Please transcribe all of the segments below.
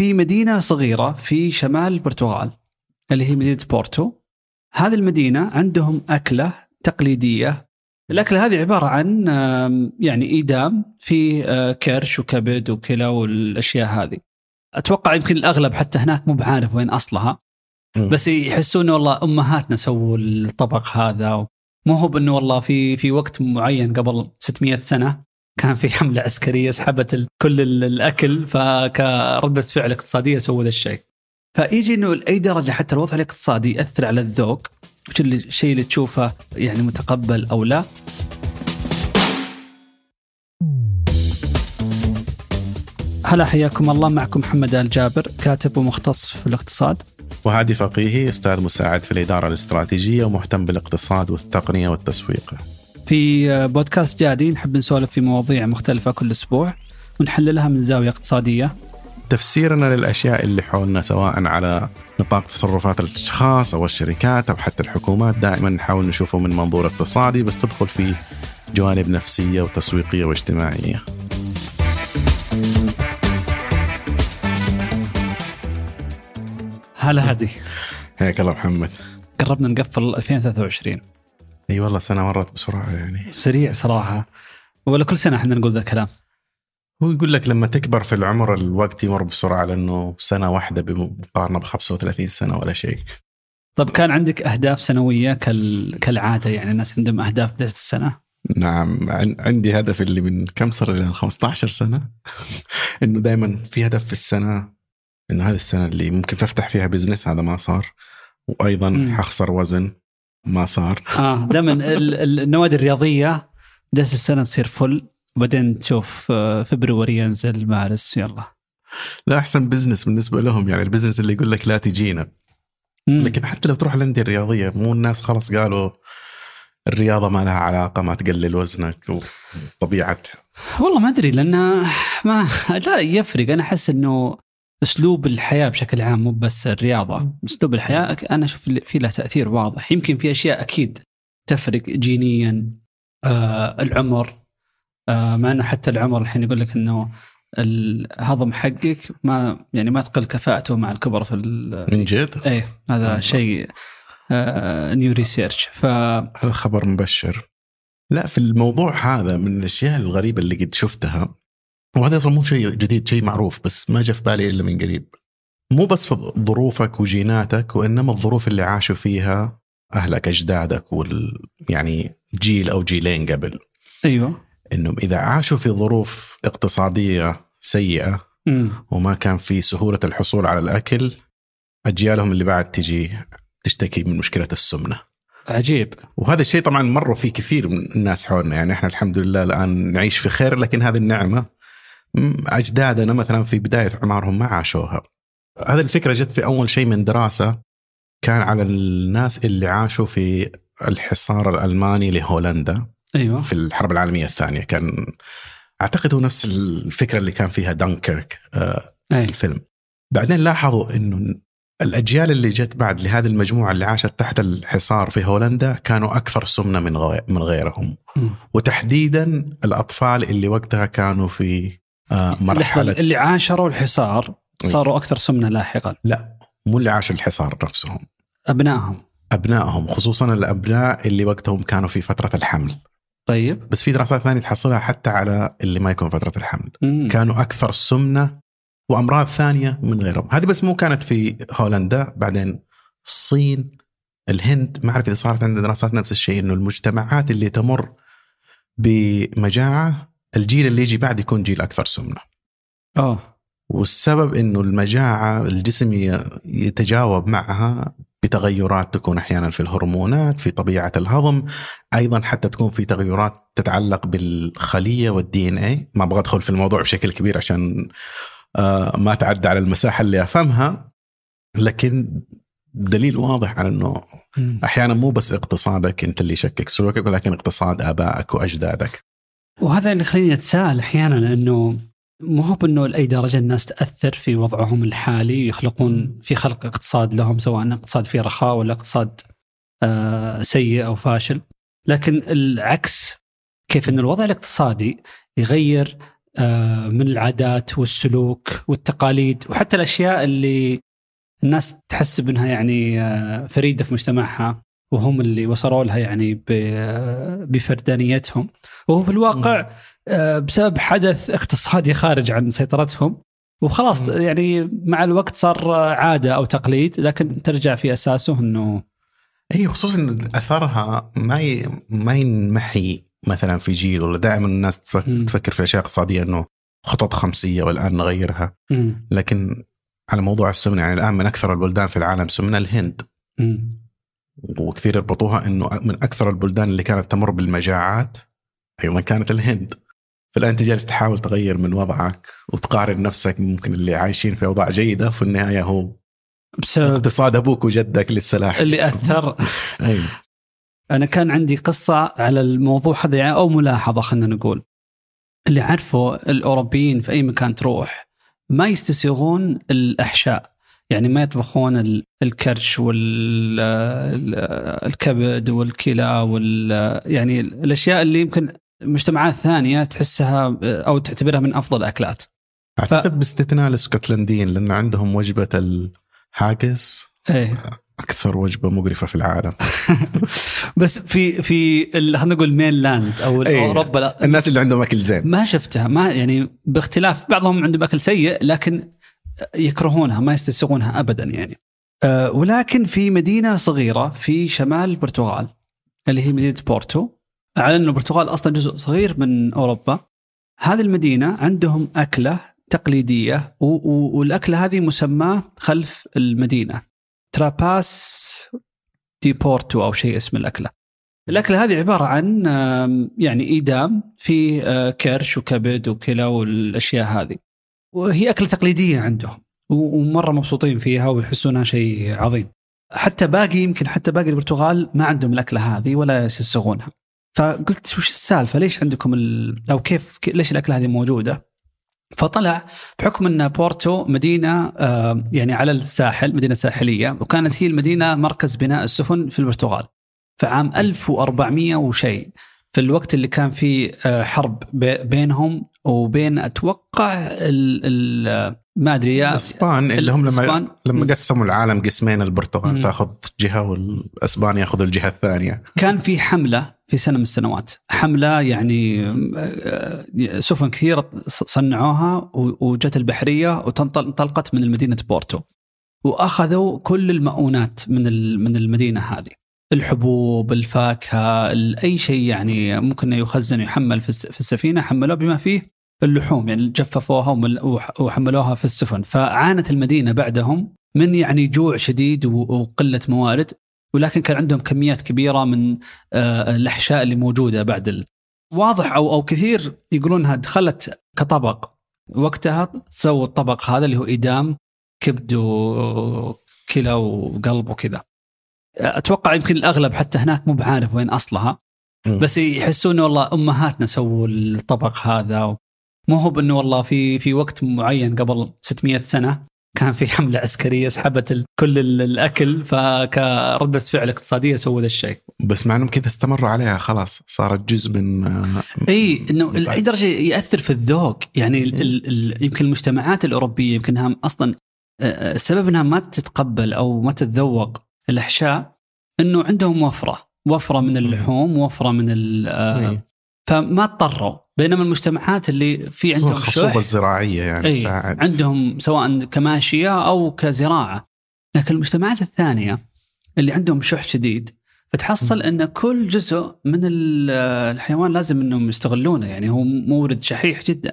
في مدينة صغيرة في شمال البرتغال اللي هي مدينة بورتو. هذه المدينة عندهم أكلة تقليدية. الأكلة هذه عبارة عن يعني ايدام في آه، كرش وكبد وكلى والأشياء هذه. أتوقع يمكن الأغلب حتى هناك مو بعارف وين أصلها. بس يحسون والله أمهاتنا سووا الطبق هذا مو هو بانه والله في في وقت معين قبل 600 سنة كان في حملة عسكرية سحبت كل ال- الأكل فكردة فعل اقتصادية سووا ذا الشيء. فيجي إنه لأي درجة حتى الوضع الاقتصادي يأثر على الذوق وش اللي- الشيء اللي تشوفه يعني متقبل أو لا. هلا حياكم الله معكم محمد آل جابر كاتب ومختص في الاقتصاد. وهادي فقيهي أستاذ مساعد في الإدارة الاستراتيجية ومهتم بالإقتصاد والتقنية والتسويق. في بودكاست جادي نحب نسولف في مواضيع مختلفة كل أسبوع ونحللها من زاوية اقتصادية تفسيرنا للأشياء اللي حولنا سواء على نطاق تصرفات الأشخاص أو الشركات أو حتى الحكومات دائما نحاول نشوفه من منظور اقتصادي بس تدخل فيه جوانب نفسية وتسويقية واجتماعية. هلا هادي حياك الله محمد. قربنا نقفل 2023 إي والله سنة مرت بسرعة يعني. سريع صراحة. ولا كل سنة إحنا نقول ذا الكلام. هو يقول لك لما تكبر في العمر الوقت يمر بسرعة لأنه سنة واحدة بمقارنة ب 35 سنة ولا شيء. طب كان عندك أهداف سنوية كال... كالعادة يعني الناس عندهم أهداف بداية السنة؟ نعم. عن- عندي هدف اللي من كم صار لي 15 سنة؟ إنه دائما في هدف في السنة إنه هذه السنة اللي ممكن تفتح فيها business هذا ما صار. وأيضا. ححخسر وزن. ما صار. آه دائما ال- ال- النوادي الرياضية بداية السنة تصير full وبعدين تشوف آه، February ينزل March يلا. لا أحسن business بالنسبة لهم يعني ال business اللي يقول لك لا تجينا. مم. لكن حتى لو تروح الأندية الرياضية مو الناس خلاص قالوا الرياضة ما لها علاقة ما تقلل وزنك وطبيعه والله ما أدري لأن ما لا يفرق. أنا أحس إنه أسلوب الحياة بشكل عام مو بس الرياضة. أسلوب الحياة أنا أشوف في له تأثير واضح. يمكن في أشياء أكيد تفرق جينيا آه العمر آه مع إنه حتى العمر الحين يقول لك إنه الهضم حقك ما يعني ما تقل كفاءته مع الكبر في ال- من جد؟ إيه هذا آه. شيء آه نيو ريسيرش ف هذا خبر مبشر. لا في الموضوع هذا من الأشياء الغريبة اللي قد شفتها. وهذا أصلا مو شيء جديد شيء معروف بس ما جاء في بالي إلا من قريب. مو بس في ظروفك وجيناتك وإنما الظروف اللي عاشوا فيها أهلك أجدادك وال يعني جيل أو جيلين قبل. أيوه. إنهم إذا عاشوا في ظروف اقتصادية سيئة مم. وما كان في سهولة الحصول على الأكل أجيالهم اللي بعد تجي تشتكي من مشكلة السمنة. عجيب. وهذا الشيء طبعا مروا فيه كثير من الناس حولنا يعني إحنا الحمد لله الآن نعيش في خير لكن هذه النعمة م، أجدادنا مثلا في بداية عمرهم ما عاشوها. هذه الفكرة جت في أول شيء من دراسة كان على الناس اللي عاشوا في الحصار الألماني لهولندا أيوه في الحرب العالمية الثانية كان أعتقد هو نفس الفكرة اللي كان فيها دانكيرك آه، أي. الفيلم بعدين لاحظوا إنه الأجيال اللي جت بعد لهذه المجموعة اللي عاشت تحت الحصار في هولندا كانوا أكثر سمنة من من غيرهم مم. وتحديدا الأطفال اللي وقتها كانوا في مرحله اللي عاشروا الحصار إيه. صاروا أكثر سمنة لاحقا. لا مو اللي عاشوا الحصار نفسهم. أبنائهم. أبنائهم خصوصا الأبناء اللي وقتهم كانوا في فترة الحمل. طيب. بس في دراسات ثانية تحصلها حتى على اللي ما يكون فترة الحمل. مم. كانوا أكثر سمنة وأمراض ثانية من غيرهم. هذه بس مو كانت في هولندا بعدين الصين الهند. ما أعرف إذا صارت عندنا دراسات نفس الشيء إنه المجتمعات اللي تمر بمجاعة الجيل اللي يجي بعد يكون جيل أكثر سمنة. اوه والسبب إنه المجاعة الجسم يتجاوب معها بتغيرات تكون أحيانا في الهرمونات في طبيعة الهضم أيضا حتى تكون في تغيرات تتعلق بالخلية والدي إن اي ما أبغى أدخل في الموضوع بشكل كبير عشان آه، ما تعدى على المساحة اللي أفهمها لكن دليل واضح على إنه. أحيانا مو بس اقتصادك أنت اللي يشكك سلوكك ولكن اقتصاد آبائك وأجدادك. وهذا اللي يخليني أتساءل أحيانا إنه مو هو بإنه لأي درجة الناس تأثر في وضعهم الحالي يخلقون في خلق اقتصاد لهم سواء اقتصاد فيه رخاء ولا اقتصاد آه سيء أو فاشل. لكن العكس كيف ان الوضع الاقتصادي يغير آه، من العادات والسلوك والتقاليد وحتى الأشياء اللي الناس تحسب انها يعني آه، فريدة في مجتمعها. وهم اللي وصلوا لها يعني بفردانيتهم وهو في الواقع آه، بسبب حدث اقتصادي خارج عن سيطرتهم وخلاص. يعني مع الوقت صار عادة أو تقليد لكن ترجع في أساسه إنه اي خصوصا إن أثرها ما ي... ما ينمحي مثلا في جيل ولا دائما الناس. تفكر في الاشياء الاقتصاديه إنه خطط خمسية والآن نغيرها. لكن على موضوع السمنة يعني الآن من أكثر البلدان في العالم سمنة الهند. وكثير يربطوها إنه من أكثر البلدان اللي كانت تمر بالمجاعات أيضا كانت الهند. فالآن انت جالس تحاول تغير من وضعك وتقارن نفسك ممكن اللي عايشين في أوضاع جيدة في النهاية هو بسبب اقتصاد أبوك وجدك لسه لاحق اللي أثر. أيوة. أنا كان عندي قصة على الموضوع هذا يعني أو ملاحظة خلينا نقول. اللي عارفه الأوروبيين في أي مكان تروح ما يستسيغون الأحشاء. يعني ما يطبخون ال- الكرش والكبد والكلى وال يعني الأشياء اللي يمكن مجتمعات ثانية تحسها أو تعتبرها من أفضل الأكلات. أعتقد باستثناء الاسكتلنديين لأن عندهم وجبة الهاجس إيه. أكثر وجبة مقرفة في العالم. بس في في خلينا نقول مين لاند أو إيه. أوروبا لا. الناس اللي عندهم أكل زين. ما شفتها ما يعني باختلاف بعضهم عندهم أكل سيء لكن يكرهونها ما يستسيغونها ابدا يعني. أه ولكن في مدينة صغيرة في شمال البرتغال اللي هي مدينة بورتو على أن البرتغال أصلا جزء صغير من أوروبا هذه المدينة عندهم أكلة تقليدية والأكلة هذه مسماة خلف المدينة تراباس دي بورتو أو شيء اسم الأكلة. الأكلة هذه عبارة عن يعني ايدام في آه، كرش وكبد وكلى والأشياء هذه. وهي أكلة تقليدية عندهم ومرة مبسوطين فيها ويحسونها شيء عظيم. حتى باقي يمكن حتى باقي البرتغال ما عندهم الأكلة هذه ولا يستسيغونها فقلت وش السالفة؟ ليش عندكم ال... أو كيف ليش الأكلة هذه موجودة؟ فطلع بحكم أن بورتو مدينة يعني على الساحل مدينة ساحلية وكانت هي المدينة مركز بناء السفن في البرتغال. فعام 1400 وشيء في الوقت اللي كان فيه آه، حرب بي- بينهم وبين أتوقع ال ال ما أدري يا الإسبان اللي هم لما. لما. قسموا العالم قسمين البرتغال. تاخذ جهة والإسبان ياخذ الجهة الثانية كان في حملة في سنة من السنوات حملة يعني آه، سفن كثيرة صنعوها وجت البحرية وانطلقت من مدينه بورتو وأخذوا كل المؤونات من من المدينة هذه الحبوب الفاكهة ال- أي شيء يعني ممكن يخزن ويحمل في الس- في السفينة حملوه بما فيه اللحوم يعني جففوها وحملوها في السفن. فعانت المدينة بعدهم من يعني جوع شديد وقلة موارد ولكن كان عندهم كميات كبيرة من آه، الأحشاء اللي موجودة بعد ال... واضح أو أو كثير يقولون إنها دخلت كطبق. وقتها سووا الطبق هذا اللي هو ايدام كبد وكلى وقلب وكذا. أتوقع يمكن الأغلب حتى هناك مو بعارف وين أصلها. بس يحسون إنه والله أمهاتنا سووا الطبق هذا مو هو بأنه والله في في وقت معين قبل 600 سنة كان في حملة عسكرية سحبت ال- كل ال- الأكل فكردة فعل اقتصادية سووا ذا الشيء. بس مع إنهم كذا استمروا عليها خلاص صارت جزء من آه، اي إنه لاي درجه يأثر في الذوق يعني ال ال ال يمكن المجتمعات الأوروبية يمكنها أصلا آه، السبب إنها ما تتقبل أو ما تتذوق الأحشاء إنه عندهم وفرة وفرة من اللحوم وفرة من ال- آه، إيه. فما اضطروا بينما المجتمعات اللي في عندهم الخصوبة شح الزراعية يعني أي تساعد. عندهم سواء كماشية أو كزراعة. لكن المجتمعات الثانية اللي عندهم شح شديد فتحصل إن كل جزء من ال- الحيوان لازم إنهم يستغلونه. يعني هو مورد شحيح جدا.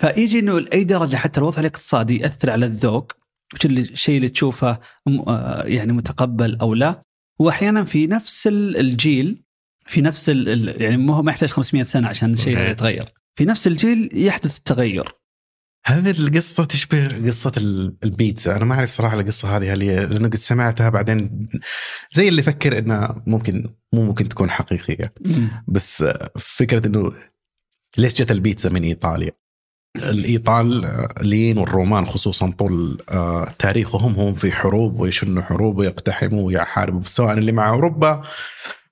فيجي إنه لأي درجة حتى الوضع الاقتصادي يأثر على الذوق وش اللي الشيء اللي تشوفه آه يعني متقبل أو لا. وأحيانا في نفس ال- الجيل في نفس يعني مو هو ما يحتاج 500 سنة عشان الشيء. يتغير. في نفس الجيل يحدث التغير. هذه القصة تشبه قصة ال- البيتزا، أنا ما أعرف صراحة القصة هذه هل هي لأنه قد سمعتها بعدين زي اللي يفكر إنها ممكن مو ممكن تكون حقيقية، بس فكرة إنه ليش جت البيتزا من إيطاليا؟ الإيطاليين والرومان خصوصا طول آه، تاريخهم هم في حروب ويشنوا حروب ويقتحموا ويحاربوا سواء اللي مع أوروبا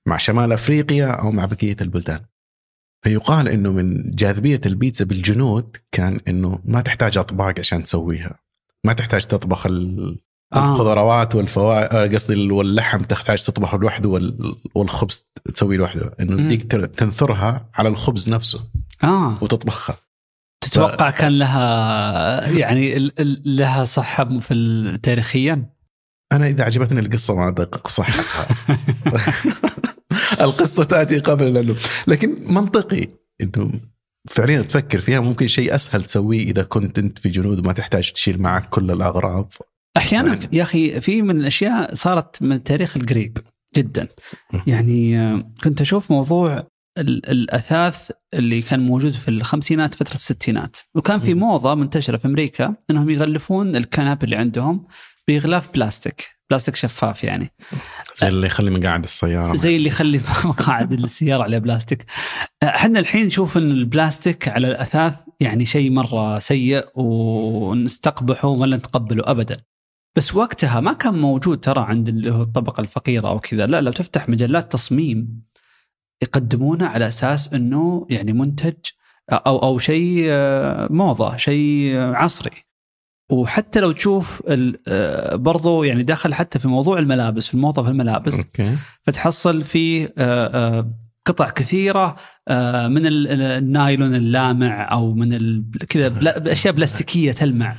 مع شمال أفريقيا أو مع بقية البلدان. فيقال إنه من جاذبية البيتزا بالجنود كان إنه ما تحتاج أطباق عشان تسويها. ما تحتاج تطبخ آه. الخضروات والفواكه قصدي ال- واللحم تحتاج تطبخه لوحده وال- والخبز تسويه لوحده. إنه تنثرها على الخبز نفسه آه. وتطبخها. تتوقع كان لها يعني ال- ال- لها صحة في تاريخيا؟ أنا إذا عجبتني القصة ما ادقق صحتها القصة تأتي قبل لأنه لكن منطقي إنه فعليا تفكر فيها ممكن شيء أسهل تسويه إذا كنت أنت في جنود وما تحتاج تشيل معك كل الأغراض. أحيانا يا أخي في من الأشياء صارت من التاريخ القريب جدا. يعني آه، كنت أشوف موضوع الأثاث اللي كان موجود في الخمسينات فترة الستينات. وكان في. موضة منتشرة في أمريكا إنهم يغلفون الكنب اللي عندهم بغلاف بلاستيك بلاستيك شفاف يعني. زي اللي يخلي مقاعد السيارة زي اللي يخلي مقاعد السيارة عليها بلاستيك. إحنا الحين نشوف إن البلاستيك على الأثاث يعني شيء مرة سيء ونستقبحه ولا نتقبله ابدا. بس وقتها ما كان موجود ترى عند الطبقة الفقيرة أو كذا. لا لو تفتح مجلات تصميم. يقدمونه على أساس إنه يعني منتج أو أو شيء آه، موضة شيء آه، عصري. وحتى لو تشوف آه، برضو يعني دخل حتى في موضوع الملابس الموضة في الملابس okay. فتحصل في قطع كثيرة من ال- ال- النايلون اللامع أو من كذا أشياء بلاستيكية تلمع.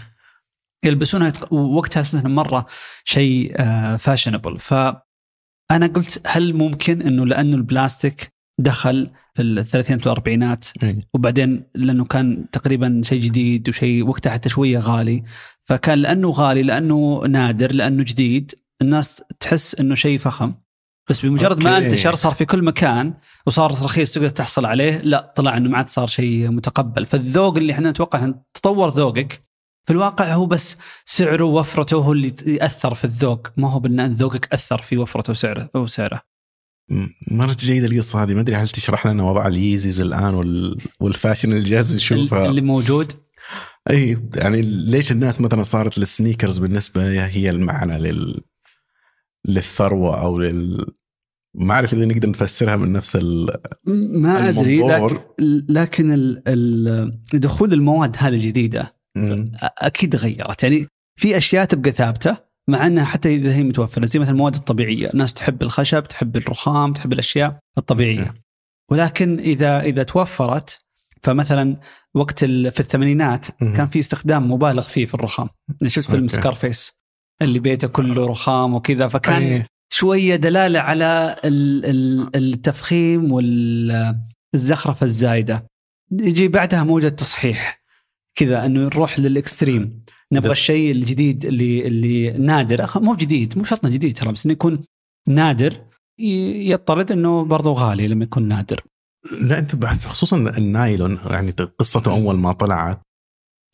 يلبسونها ووقتها أساسا مرة شيء fashionable فأنا قلت هل ممكن إنه لأنه البلاستيك دخل في الثلاثينات والأربعينات إيه. وبعدين لأنه كان تقريبا شيء جديد وشيء وقتها حتى شوية غالي. فكان لأنه غالي لأنه نادر لأنه جديد الناس تحس إنه شيء فخم. بس بمجرد ما okay. انتشر صار في كل مكان وصار رخيص تقدر تحصل عليه لا طلع إنه ما عاد صار شيء متقبل. فالذوق اللي إحنا نتوقع إن تطور ذوقك في الواقع هو بس سعره ووفرته هو اللي يأثر في الذوق. ما هو بان ذوقك أثر في وفرته وسعره وسعره مرة جيدة القصة هذه. ما أدري هل تشرح لنا وضع ال Yeezys الآن وال... وال fashion اللي جالس نشوفها اللي موجود. أي يعني ليش الناس مثلا صارت ال sneakers بالنسبة لها هي المعنى لل للثروة أو لل ما أعرف إذا نقدر نفسرها من نفس ال... ما أدري المنظور. لكن لكن ال- ال- دخول المواد هذه الجديدة أكيد غيرت. يعني في أشياء تبقى ثابتة مع أنها حتى إذا هي متوفرة زي مثلا المواد الطبيعية، الناس تحب الخشب، تحب الرخام، تحب الأشياء الطبيعية. okay. ولكن إذا إذا توفرت فمثلا وقت في الثمانينات. كان في استخدام مبالغ فيه في الرخام. أنا شفت فيلم. Scarface اللي بيته كله رخام وكذا فكان أي. شوية دلالة على ال- ال- التفخيم والزخرفة الزايدة يجي بعدها موجة تصحيح كذا إنه نروح لل extreme نبغى الشيء الجديد اللي اللي نادر. مو جديد مو شرط جديد ترى بس إنه يكون نادر يضطرد إنه برضه غالي لما يكون نادر. لا أنت خصوصا النايلون يعني قصته أول ما طلعت.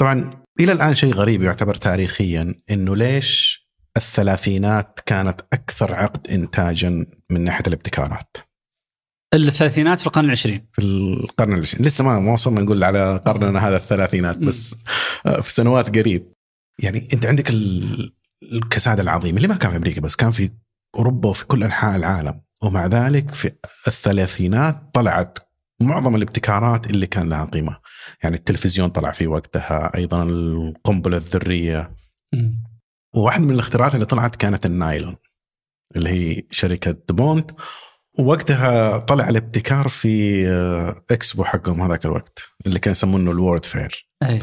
طبعا إلى الآن شيء غريب يعتبر تاريخيا إنه ليش الثلاثينات كانت أكثر عقد انتاجا من ناحية الابتكارات؟ الثلاثينات في القرن العشرين. في القرن العشرين. لسه ما ما وصلنا نقول على قرننا هذا الثلاثينات بس آه، في سنوات قريب. يعني انت عندك ال- الكساد العظيم اللي ما كان في أمريكا بس كان في أوروبا وفي كل أنحاء العالم. ومع ذلك في الثلاثينات طلعت معظم الابتكارات اللي كان لها قيمة. يعني التلفزيون طلع في وقتها أيضا القنبلة الذرية. وواحد من الاختراعات اللي طلعت كانت النايلون اللي هي شركة DuPont ووقتها طلع الابتكار في آه، إكسبو حقهم هذاك الوقت اللي كان يسمونه ال World Fair. اي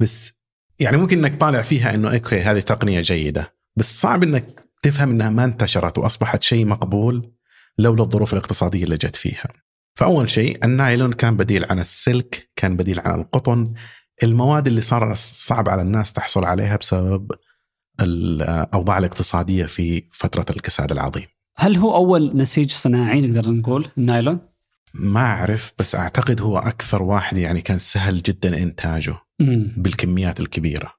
بس يعني ممكن إنك طالع فيها إنه okay هذه تقنية جيدة بس صعب إنك تفهم إنها ما انتشرت وأصبحت شيء مقبول لولا الظروف الاقتصادية اللي جت فيها. فأول شيء النايلون كان بديل عن السلك، كان بديل عن القطن، المواد اللي صار صعب على الناس تحصل عليها بسبب الأوضاع الاقتصادية في فترة الكساد العظيم. هل هو أول نسيج صناعي نقدر نقول النايلون؟ ما أعرف بس أعتقد هو أكثر واحد يعني كان سهل جدا إنتاجه. بالكميات الكبيرة.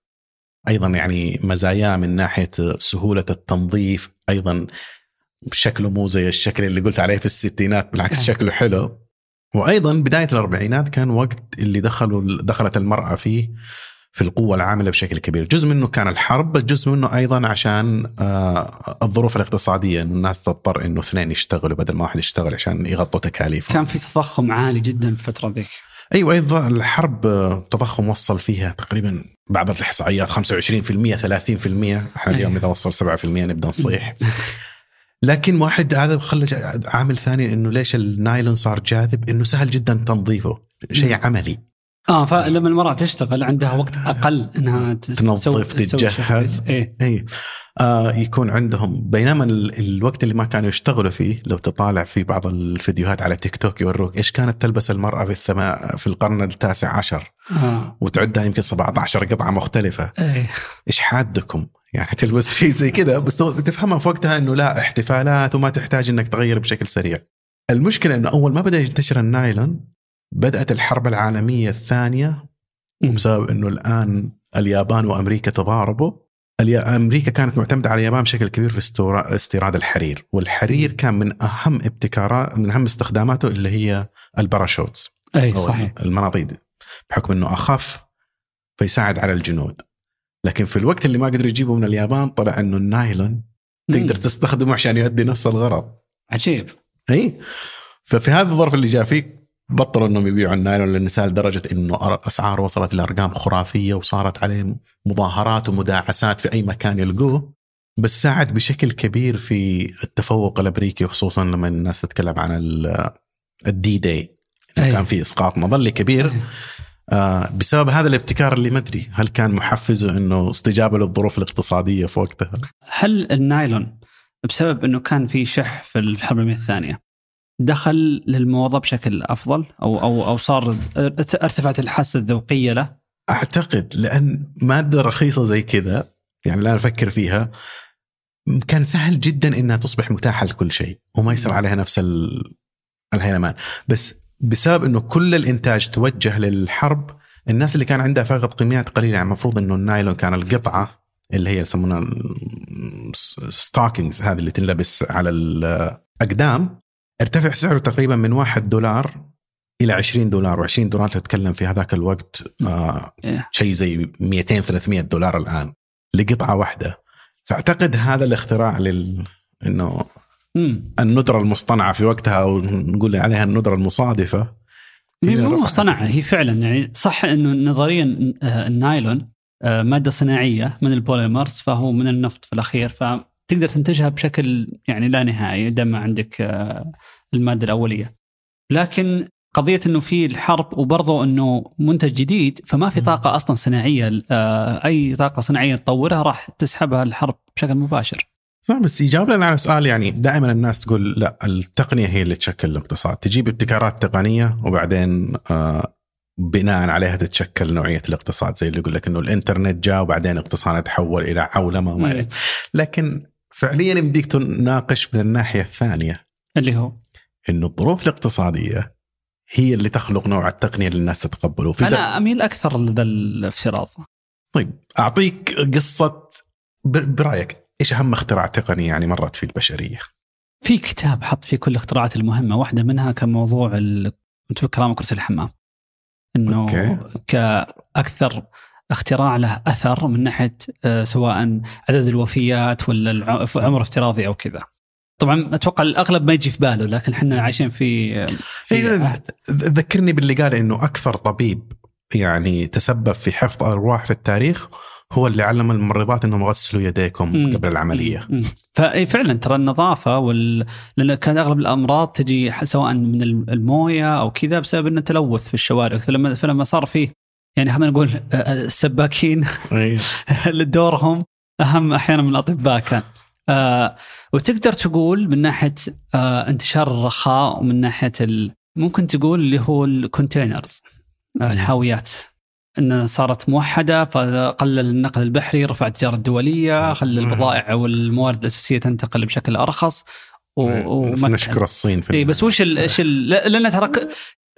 أيضا يعني مزاياه من ناحية سهولة التنظيف، أيضا شكله مو زي الشكل اللي قلت عليه في الستينات بالعكس آه. شكله حلو. وأيضا بداية الأربعينات كان وقت اللي دخلوا دخلت المرأة فيه في القوة العاملة بشكل كبير جزء منه كان الحرب جزء منه أيضا عشان آه، الظروف الاقتصادية أنه الناس تضطر أنه اثنين يشتغلوا بدل ما واحد يشتغل عشان يغطوا تكاليفهم كان في تضخم عالي جدا في الفترة ذيك أيوه أيضا الحرب آه، تضخم وصل فيها تقريبا بعض الإحصائيات 25% 30% إحنا اليوم إذا وصل 7% نبدأ نصيح. لكن واحد هذا خلى عامل ثاني إنه ليش النايلون صار جاذب؟ إنه سهل جدا تنظيفه شيء عملي. آه فلما المرأة تشتغل عندها وقت أقل إنها تنظف تتجهز. اي آه يكون عندهم بينما الوقت اللي ما كانوا يشتغلوا فيه لو تطالع في بعض الفيديوهات على تيك توك يوروك إيش كانت تلبس المرأة في الثما في القرن التاسع عشر؟ آه. وتعدها يمكن 17 قطعة مختلفة. إيه. إيش حادكم؟ يعني تلبس شيء زي كذا بس تفهمها في وقتها إنه لا احتفالات وما تحتاج إنك تغير بشكل سريع. المشكلة إنه أول ما بدأ ينتشر النايلون بدأت الحرب العالمية الثانية بسبب إنه الآن اليابان وأمريكا تضاربوا. أمريكا كانت معتمدة على اليابان بشكل كبير في استيراد الحرير. والحرير كان من أهم ابتكارات من أهم استخداماته اللي هي الباراشوتس أي صحيح. المناطيد بحكم إنه أخف فيساعد على الجنود. لكن في الوقت اللي ما قدروا يجيبوا من اليابان طلع إنه النايلون تقدر تستخدمه عشان يؤدي نفس الغرض. عجيب. إي. ففي هذا الظرف اللي جاء فيه بطلوا إنهم يبيعوا النايلون للنساء لدرجة إنه اسعاره وصلت لارقام خرافية وصارت عليه مظاهرات ومداعسات في أي مكان يلقوه. بس ساعد بشكل كبير في التفوق الأمريكي خصوصا لما الناس تتكلم عن الدي داي كان في إسقاط مظلي كبير. آه بسبب هذا الابتكار اللي ما أدري هل كان محفزه إنه استجابة للظروف الاقتصادية في وقتها؟ هل النايلون بسبب إنه كان في شح في الحرب العالمية الثانية؟ دخل للموضة بشكل أفضل أو أو أو صار ارتفعت الحاسة الذوقية له؟ أعتقد لأن مادة رخيصة زي كذا يعني لا أفكر فيها كان سهل جدا إنها تصبح متاحة لكل شيء وما يصير عليها نفس الهيلمان. بس بسبب إنه كل الإنتاج توجه للحرب الناس اللي كان عندها فقط كميات قليلة يعني المفروض إنه النايلون كان القطعة اللي هي يسمونها stockings هذه اللي تنلبس على الأقدام. ارتفع سعره تقريبا من 1 دولار إلى 20 دولار و20 دولار تتكلم في هذاك الوقت آه إيه. شيء زي 200 300 دولار الآن لقطعة واحدة. فأعتقد هذا الاختراع لل إنه الندرة المصطنعة في وقتها أو نقول عليها الندرة المصادفة هي مو مصطنعة هي فعلا يعني صح إنه نظريا آه، النايلون آه، مادة صناعية من البوليمرز فهو من النفط في الأخير فتقدر تنتجها بشكل يعني لا نهائي دام عندك آه، المادة الأولية. لكن قضية إنه في الحرب وبرضه إنه منتج جديد فما في طاقة أصلا صناعية أي طاقة صناعية تطورها راح تسحبها الحرب بشكل مباشر. نعم بس يجاوب لنا على سؤال يعني دائما الناس تقول لا التقنية هي اللي تشكل الاقتصاد. تجيب ابتكارات تقنية وبعدين آه بناء عليها تتشكل نوعية الاقتصاد زي اللي يقول لك إنه الإنترنت جاء وبعدين اقتصاد تحول إلى عولمة وما لكن فعليا يمديك تناقش من الناحية الثانية. اللي هو؟ إنه الظروف الاقتصادية هي اللي تخلق نوع التقنية اللي الناس تتقبله. في أنا أميل أكثر لذا الافتراض طيب أعطيك قصة برأيك. إيش أهم اختراع تقني يعني مرت في البشرية؟ في كتاب حط فيه كل الاختراعات المهمة واحدة منها كان موضوع كرامه كرسي الحمام إنه أوكي. كأكثر اختراع له أثر من ناحية آه، سواء عدد الوفيات ولا عمر افتراضي أو كذا. طبعا أتوقع الأغلب ما يجي في باله لكن إحنا عايشين في, في إيه ذكرني باللي قال إنه أكثر طبيب يعني تسبب في حفظ أرواح في التاريخ هو اللي علم الممرضات إنهم غسلوا يديكم مم. قبل العملية. فعلا ترى النظافة وال... لأن كان أغلب الأمراض تجي سواء من الموية أو كذا بسبب ان التلوث في الشوارع. فلما فلما صار فيه يعني خلينا نقول السباكين أيوه. دورهم أهم أحيانا من الأطباء. كان. آه وتقدر تقول من ناحية آه انتشار الرخاء ومن ناحية ال... ممكن تقول اللي هو الكونتينرز آه الحاويات. انها صارت موحدة فقلل النقل البحري رفع التجارة الدولية خلى البضائع والموارد الأساسية تنتقل بشكل أرخص ونشكر الصين في اي بس وش إيش لأن ترى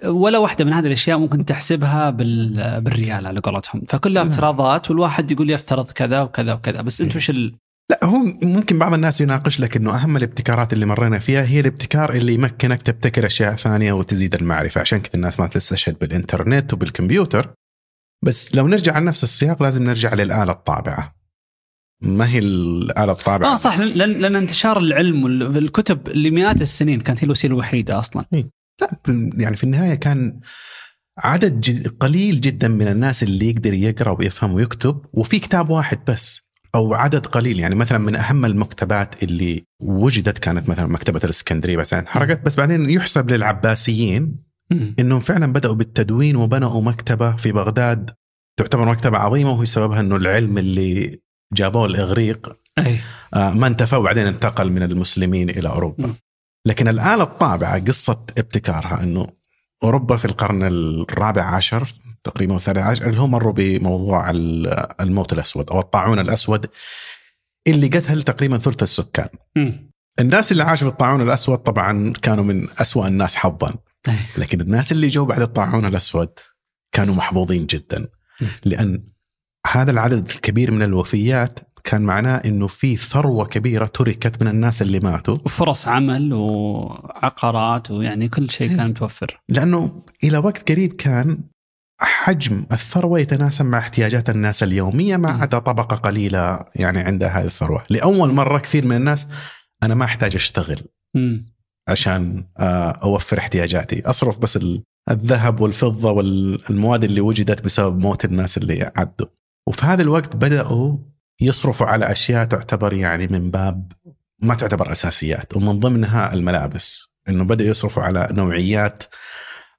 ولا واحدة من هذه الأشياء ممكن تحسبها بالريال على قولتهم. فكلها افتراضات والواحد يقول يفترض كذا وكذا وكذا. بس انت وش ال... لا هو ممكن بعض الناس يناقش لك إنه أهم الابتكارات اللي مرينا فيها هي الابتكار اللي يمكنك تبتكر أشياء ثانية وتزيد المعرفة. عشان كذا الناس ما تستشهد بالإنترنت وبالكمبيوتر. بس لو نرجع على نفس السياق لازم نرجع للآلة الطابعة. ما هي الآلة الطابعة؟ آه صح لأن لأن انتشار العلم والكتب لمئات السنين كانت هي الوسيلة الوحيدة أصلا. لا يعني في النهاية كان عدد جد قليل جدا من الناس اللي يقدر يقرأ ويفهم ويكتب وفي كتاب واحد بس أو عدد قليل يعني مثلا من أهم المكتبات اللي وجدت كانت مثلا مكتبة الإسكندرية بس انحرقت بس بعدين يحسب للعباسيين. إنهم فعلا بدأوا بالتدوين وبنوا مكتبة في بغداد تعتبر مكتبة عظيمة وهي سببها إنه العلم اللي جابوه الإغريق أي آه، ما انتفى وبعدين انتقل من المسلمين إلى أوروبا م. لكن الآلة الطابعة قصة إبتكارها إنه أوروبا في القرن الرابع عشر تقريبا الثالث عشر اللي هم مروا بموضوع ال- الموت الأسود أو الطاعون الأسود اللي قتل تقريبا ثلث السكان مم. الناس اللي عاشوا في الطاعون الأسود طبعا كانوا من أسوأ الناس حظا أي. لكن الناس اللي جو بعد الطاعون الأسود كانوا محظوظين جدا م. لأن هذا العدد الكبير من الوفيات كان معناه إنه في ثروة كبيرة تركت من الناس اللي ماتوا وفرص عمل وعقارات ويعني كل شيء كان متوفر لأنه إلى وقت قريب كان حجم الثروة يتناسب مع احتياجات الناس اليومية ما. عدا طبقة قليلة يعني عندها هذه الثروة، لأول مرة كثير من الناس أنا ما أحتاج أشتغل. عشان آه، أوفر احتياجاتي، أصرف بس ال- الذهب والفضة والمواد اللي وجدت بسبب موت الناس اللي عدوا. وفي هذا الوقت بدأوا يصرفوا على أشياء تعتبر يعني من باب ما تعتبر أساسيات ومن ضمنها الملابس، إنه بداوا يصرفوا على نوعيات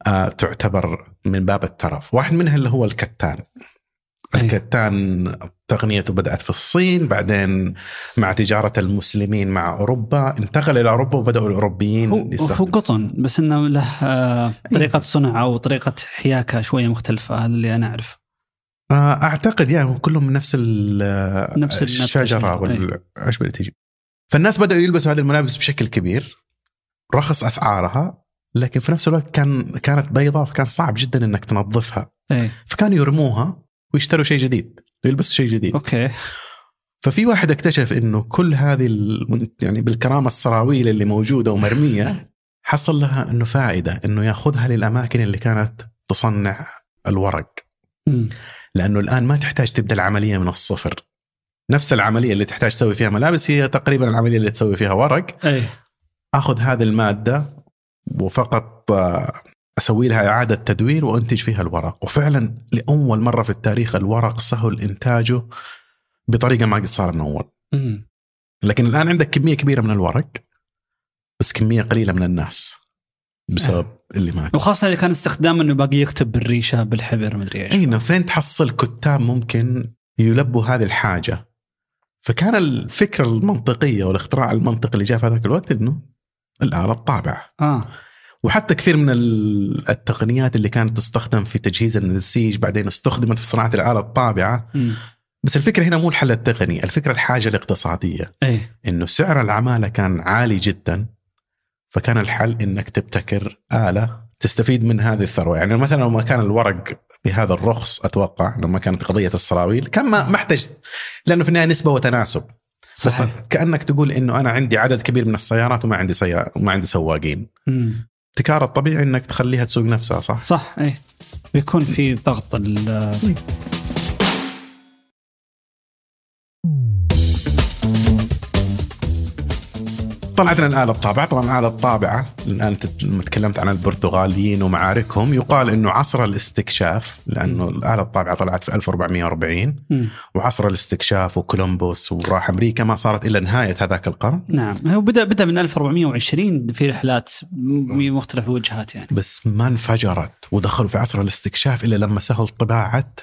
آه، تعتبر من باب الترف، واحد منها اللي هو الكتان. الكتان تقنيته بدأت في الصين بعدين مع تجارة المسلمين مع أوروبا انتقل إلى أوروبا وبدأوا الأوروبيين هو هو قطن بس إنه له آه، طريقة صنع أو طريقة حياكة شوية مختلفة هذا اللي أنا اعرف أعتقد يعني هم كلهم نفس نفس الشجرة شجرة، والعشب اللي تجي فالناس بدأوا يلبسوا هذه الملابس بشكل كبير رخص أسعارها لكن في نفس الوقت كان كانت بيضاء فكان صعب جدا إنك تنظفها. إيه. فكانوا يرموها ويشتروا شيء جديد يلبسوا شيء جديد. أوكي. ففي واحد اكتشف إنه كل هذه الم- يعني بالكرامة السراويل اللي موجودة ومرمية حصل لها إنه فائدة إنه يأخذها للأماكن اللي كانت تصنع الورق. لأنه الآن ما تحتاج تبدأ العملية من الصفر. نفس العملية اللي تحتاج تسوي فيها ملابس هي تقريبا العملية اللي تسوي فيها ورق. إيه آخذ هذه المادة وفقط آه، أسوي لها إعادة تدوير وأنتج فيها الورق. وفعلا لأول مرة في التاريخ الورق سهل إنتاجه بطريقة ما قد صار من اول. لكن الآن عندك كمية كبيرة من الورق بس كمية قليلة من الناس. بسبب اللي ماتوا وخاصة اللي كان استخدام إنه باقي يكتب بالريشة بالحبر مدري إيش. إي فين تحصل كتاب ممكن يلبوا هذه الحاجة. فكان الفكرة المنطقية والاختراع المنطقي اللي جاء في هذاك الوقت إنه الآلة الطابعة. آه. وحتى كثير من ال- التقنيات اللي كانت تستخدم في تجهيز النسيج بعدين استخدمت في صناعة الآلة الطابعة. مم. بس الفكرة هنا مو الحل التقني الفكرة الحاجة الاقتصادية. إيه إنه سعر العمالة كان عالي جدا. فكان الحل إنك تبتكر آلة تستفيد من هذه الثروة. يعني مثلا لو ما كان الورق بهذا الرخص أتوقع لما كانت قضية السراويل كان ما احتجت لأنه في النهاية نسبة وتناسب. بس صحيح. كأنك تقول إنه أنا عندي عدد كبير من السيارات وما عندي سيارة وما عندي سواقين. مم. الابتكار الطبيعي إنك تخليها تسوق نفسها صح؟ صح إيه. بيكون في ضغط ال- طلعت لنا الآلة الطابعة. طبعا الآلة الطابعة الآن لما تكلمت عن البرتغاليين ومعاركهم يقال أنه عصر الاستكشاف لأنه الآلة الطابعة طلعت في 1440 مم. وعصر الاستكشاف وكولومبوس وراح أمريكا ما صارت إلا نهاية هذاك القرن. نعم. هو بدا بدأ من 1420 في رحلات م- مختلف الوجهات يعني. بس ما انفجرت ودخلوا في عصر الاستكشاف إلا لما سهل طباعة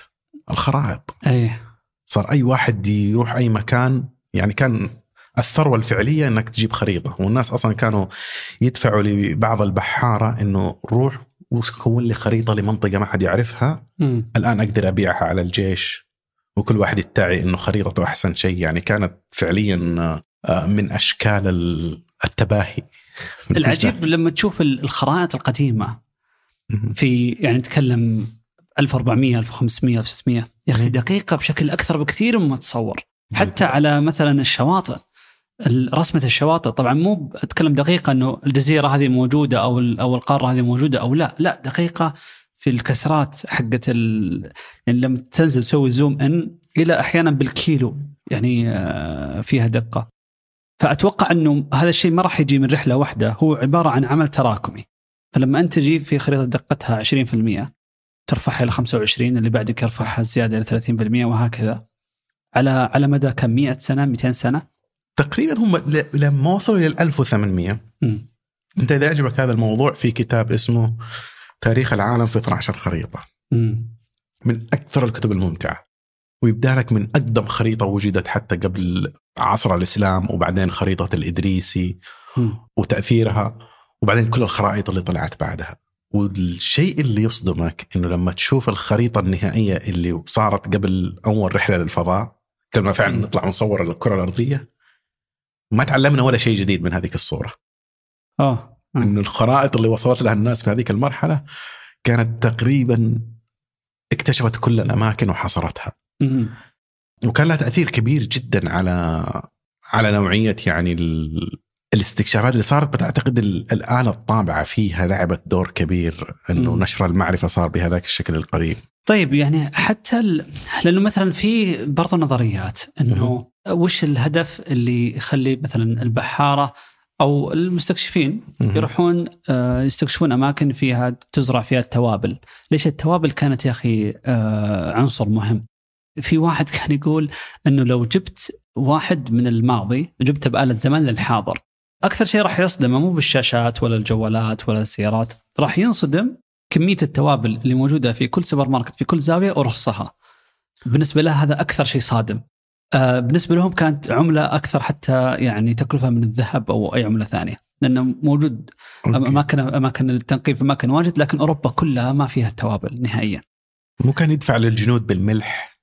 الخرائط. إيه. صار أي واحد يروح أي مكان يعني كان الثروة الفعلية إنك تجيب خريطة. والناس أصلا كانوا يدفعوا لبعض البحارة إنه روح وكون لي خريطة لمنطقة ما حد يعرفها. مم. الآن أقدر أبيعها على الجيش وكل واحد يدعي إنه خريطته أحسن شيء. يعني كانت فعليا آه، من أشكال ال- التباهي. العجيب لما تشوف ال- الخرائط القديمة في يعني نتكلم 1400 1500 1600 يا أخي. دقيقة بشكل أكثر بكثير مما تصور. حتى على مثلا الشواطئ. ال- رسمة الشواطئ. طبعا مو أتكلم دقيقة إنه الجزيرة هذه موجودة أو أو القارة هذه موجودة أو لا. لا دقيقة في الكسرات حقت ال... يعني لما تنزل تسوي زوم إن إلى أحيانا بالكيلو يعني آه، فيها دقة. فأتوقع إنه هذا الشيء ما راح يجي من رحلة واحدة. هو عبارة عن عمل تراكمي. فلما أنت تجي في خريطة دقتها 20% ترفعها إلى 25 اللي بعدك يرفعها زيادة إلى 30% وهكذا. على على مدى كم؟ 100 سنة 200 سنة. تقريبا هم لما وصلوا إلى 1800 مم. أنت إذا عجبك هذا الموضوع في كتاب اسمه تاريخ العالم في 12 خريطة مم. من أكثر الكتب الممتعة ويبدأ لك من أقدم خريطة وجدت حتى قبل عصر الإسلام وبعدين خريطة الإدريسي مم. وتأثيرها وبعدين كل الخرائط اللي طلعت بعدها والشيء اللي يصدمك إنه لما تشوف الخريطة النهائية اللي صارت قبل أول رحلة للفضاء قبل ما فعلا. نطلع ونصور الكرة الأرضية ما تعلمنا ولا شيء جديد من هذيك الصورة آه. انه الخرائط اللي وصلت لها الناس في هذيك المرحلة كانت تقريبا اكتشفت كل الأماكن وحصرتها. وكان لها تأثير كبير جدا على على نوعية يعني ال... الاستكشافات اللي صارت بتعتقد ال- الآلة الطابعة فيها لعبت دور كبير إنه. نشر المعرفة صار بهذاك الشكل القريب طيب يعني حتى ال... لأنه مثلا في برضو نظريات إنه وش الهدف اللي يخلي مثلا البحارة أو المستكشفين. يروحون آه، يستكشفون أماكن فيها تزرع فيها التوابل، ليش التوابل كانت يا أخي آه، عنصر مهم؟ في واحد كان يقول إنه لو جبت واحد من الماضي جبته بآلة زمن للحاضر أكثر شيء راح يصدمه مو بالشاشات ولا الجوالات ولا السيارات، راح ينصدم كمية التوابل اللي موجودة في كل سوبر ماركت في كل زاوية ورخصها. بالنسبة له هذا أكثر شيء صادم. آه، بالنسبة لهم كانت عملة أكثر حتى يعني تكلفة من الذهب أو أي عملة ثانية، لأنه موجود. اماكن أماكن التنقيب في اماكن واجد لكن أوروبا كلها ما فيها التوابل نهائيا. مو كان يدفع للجنود بالملح؟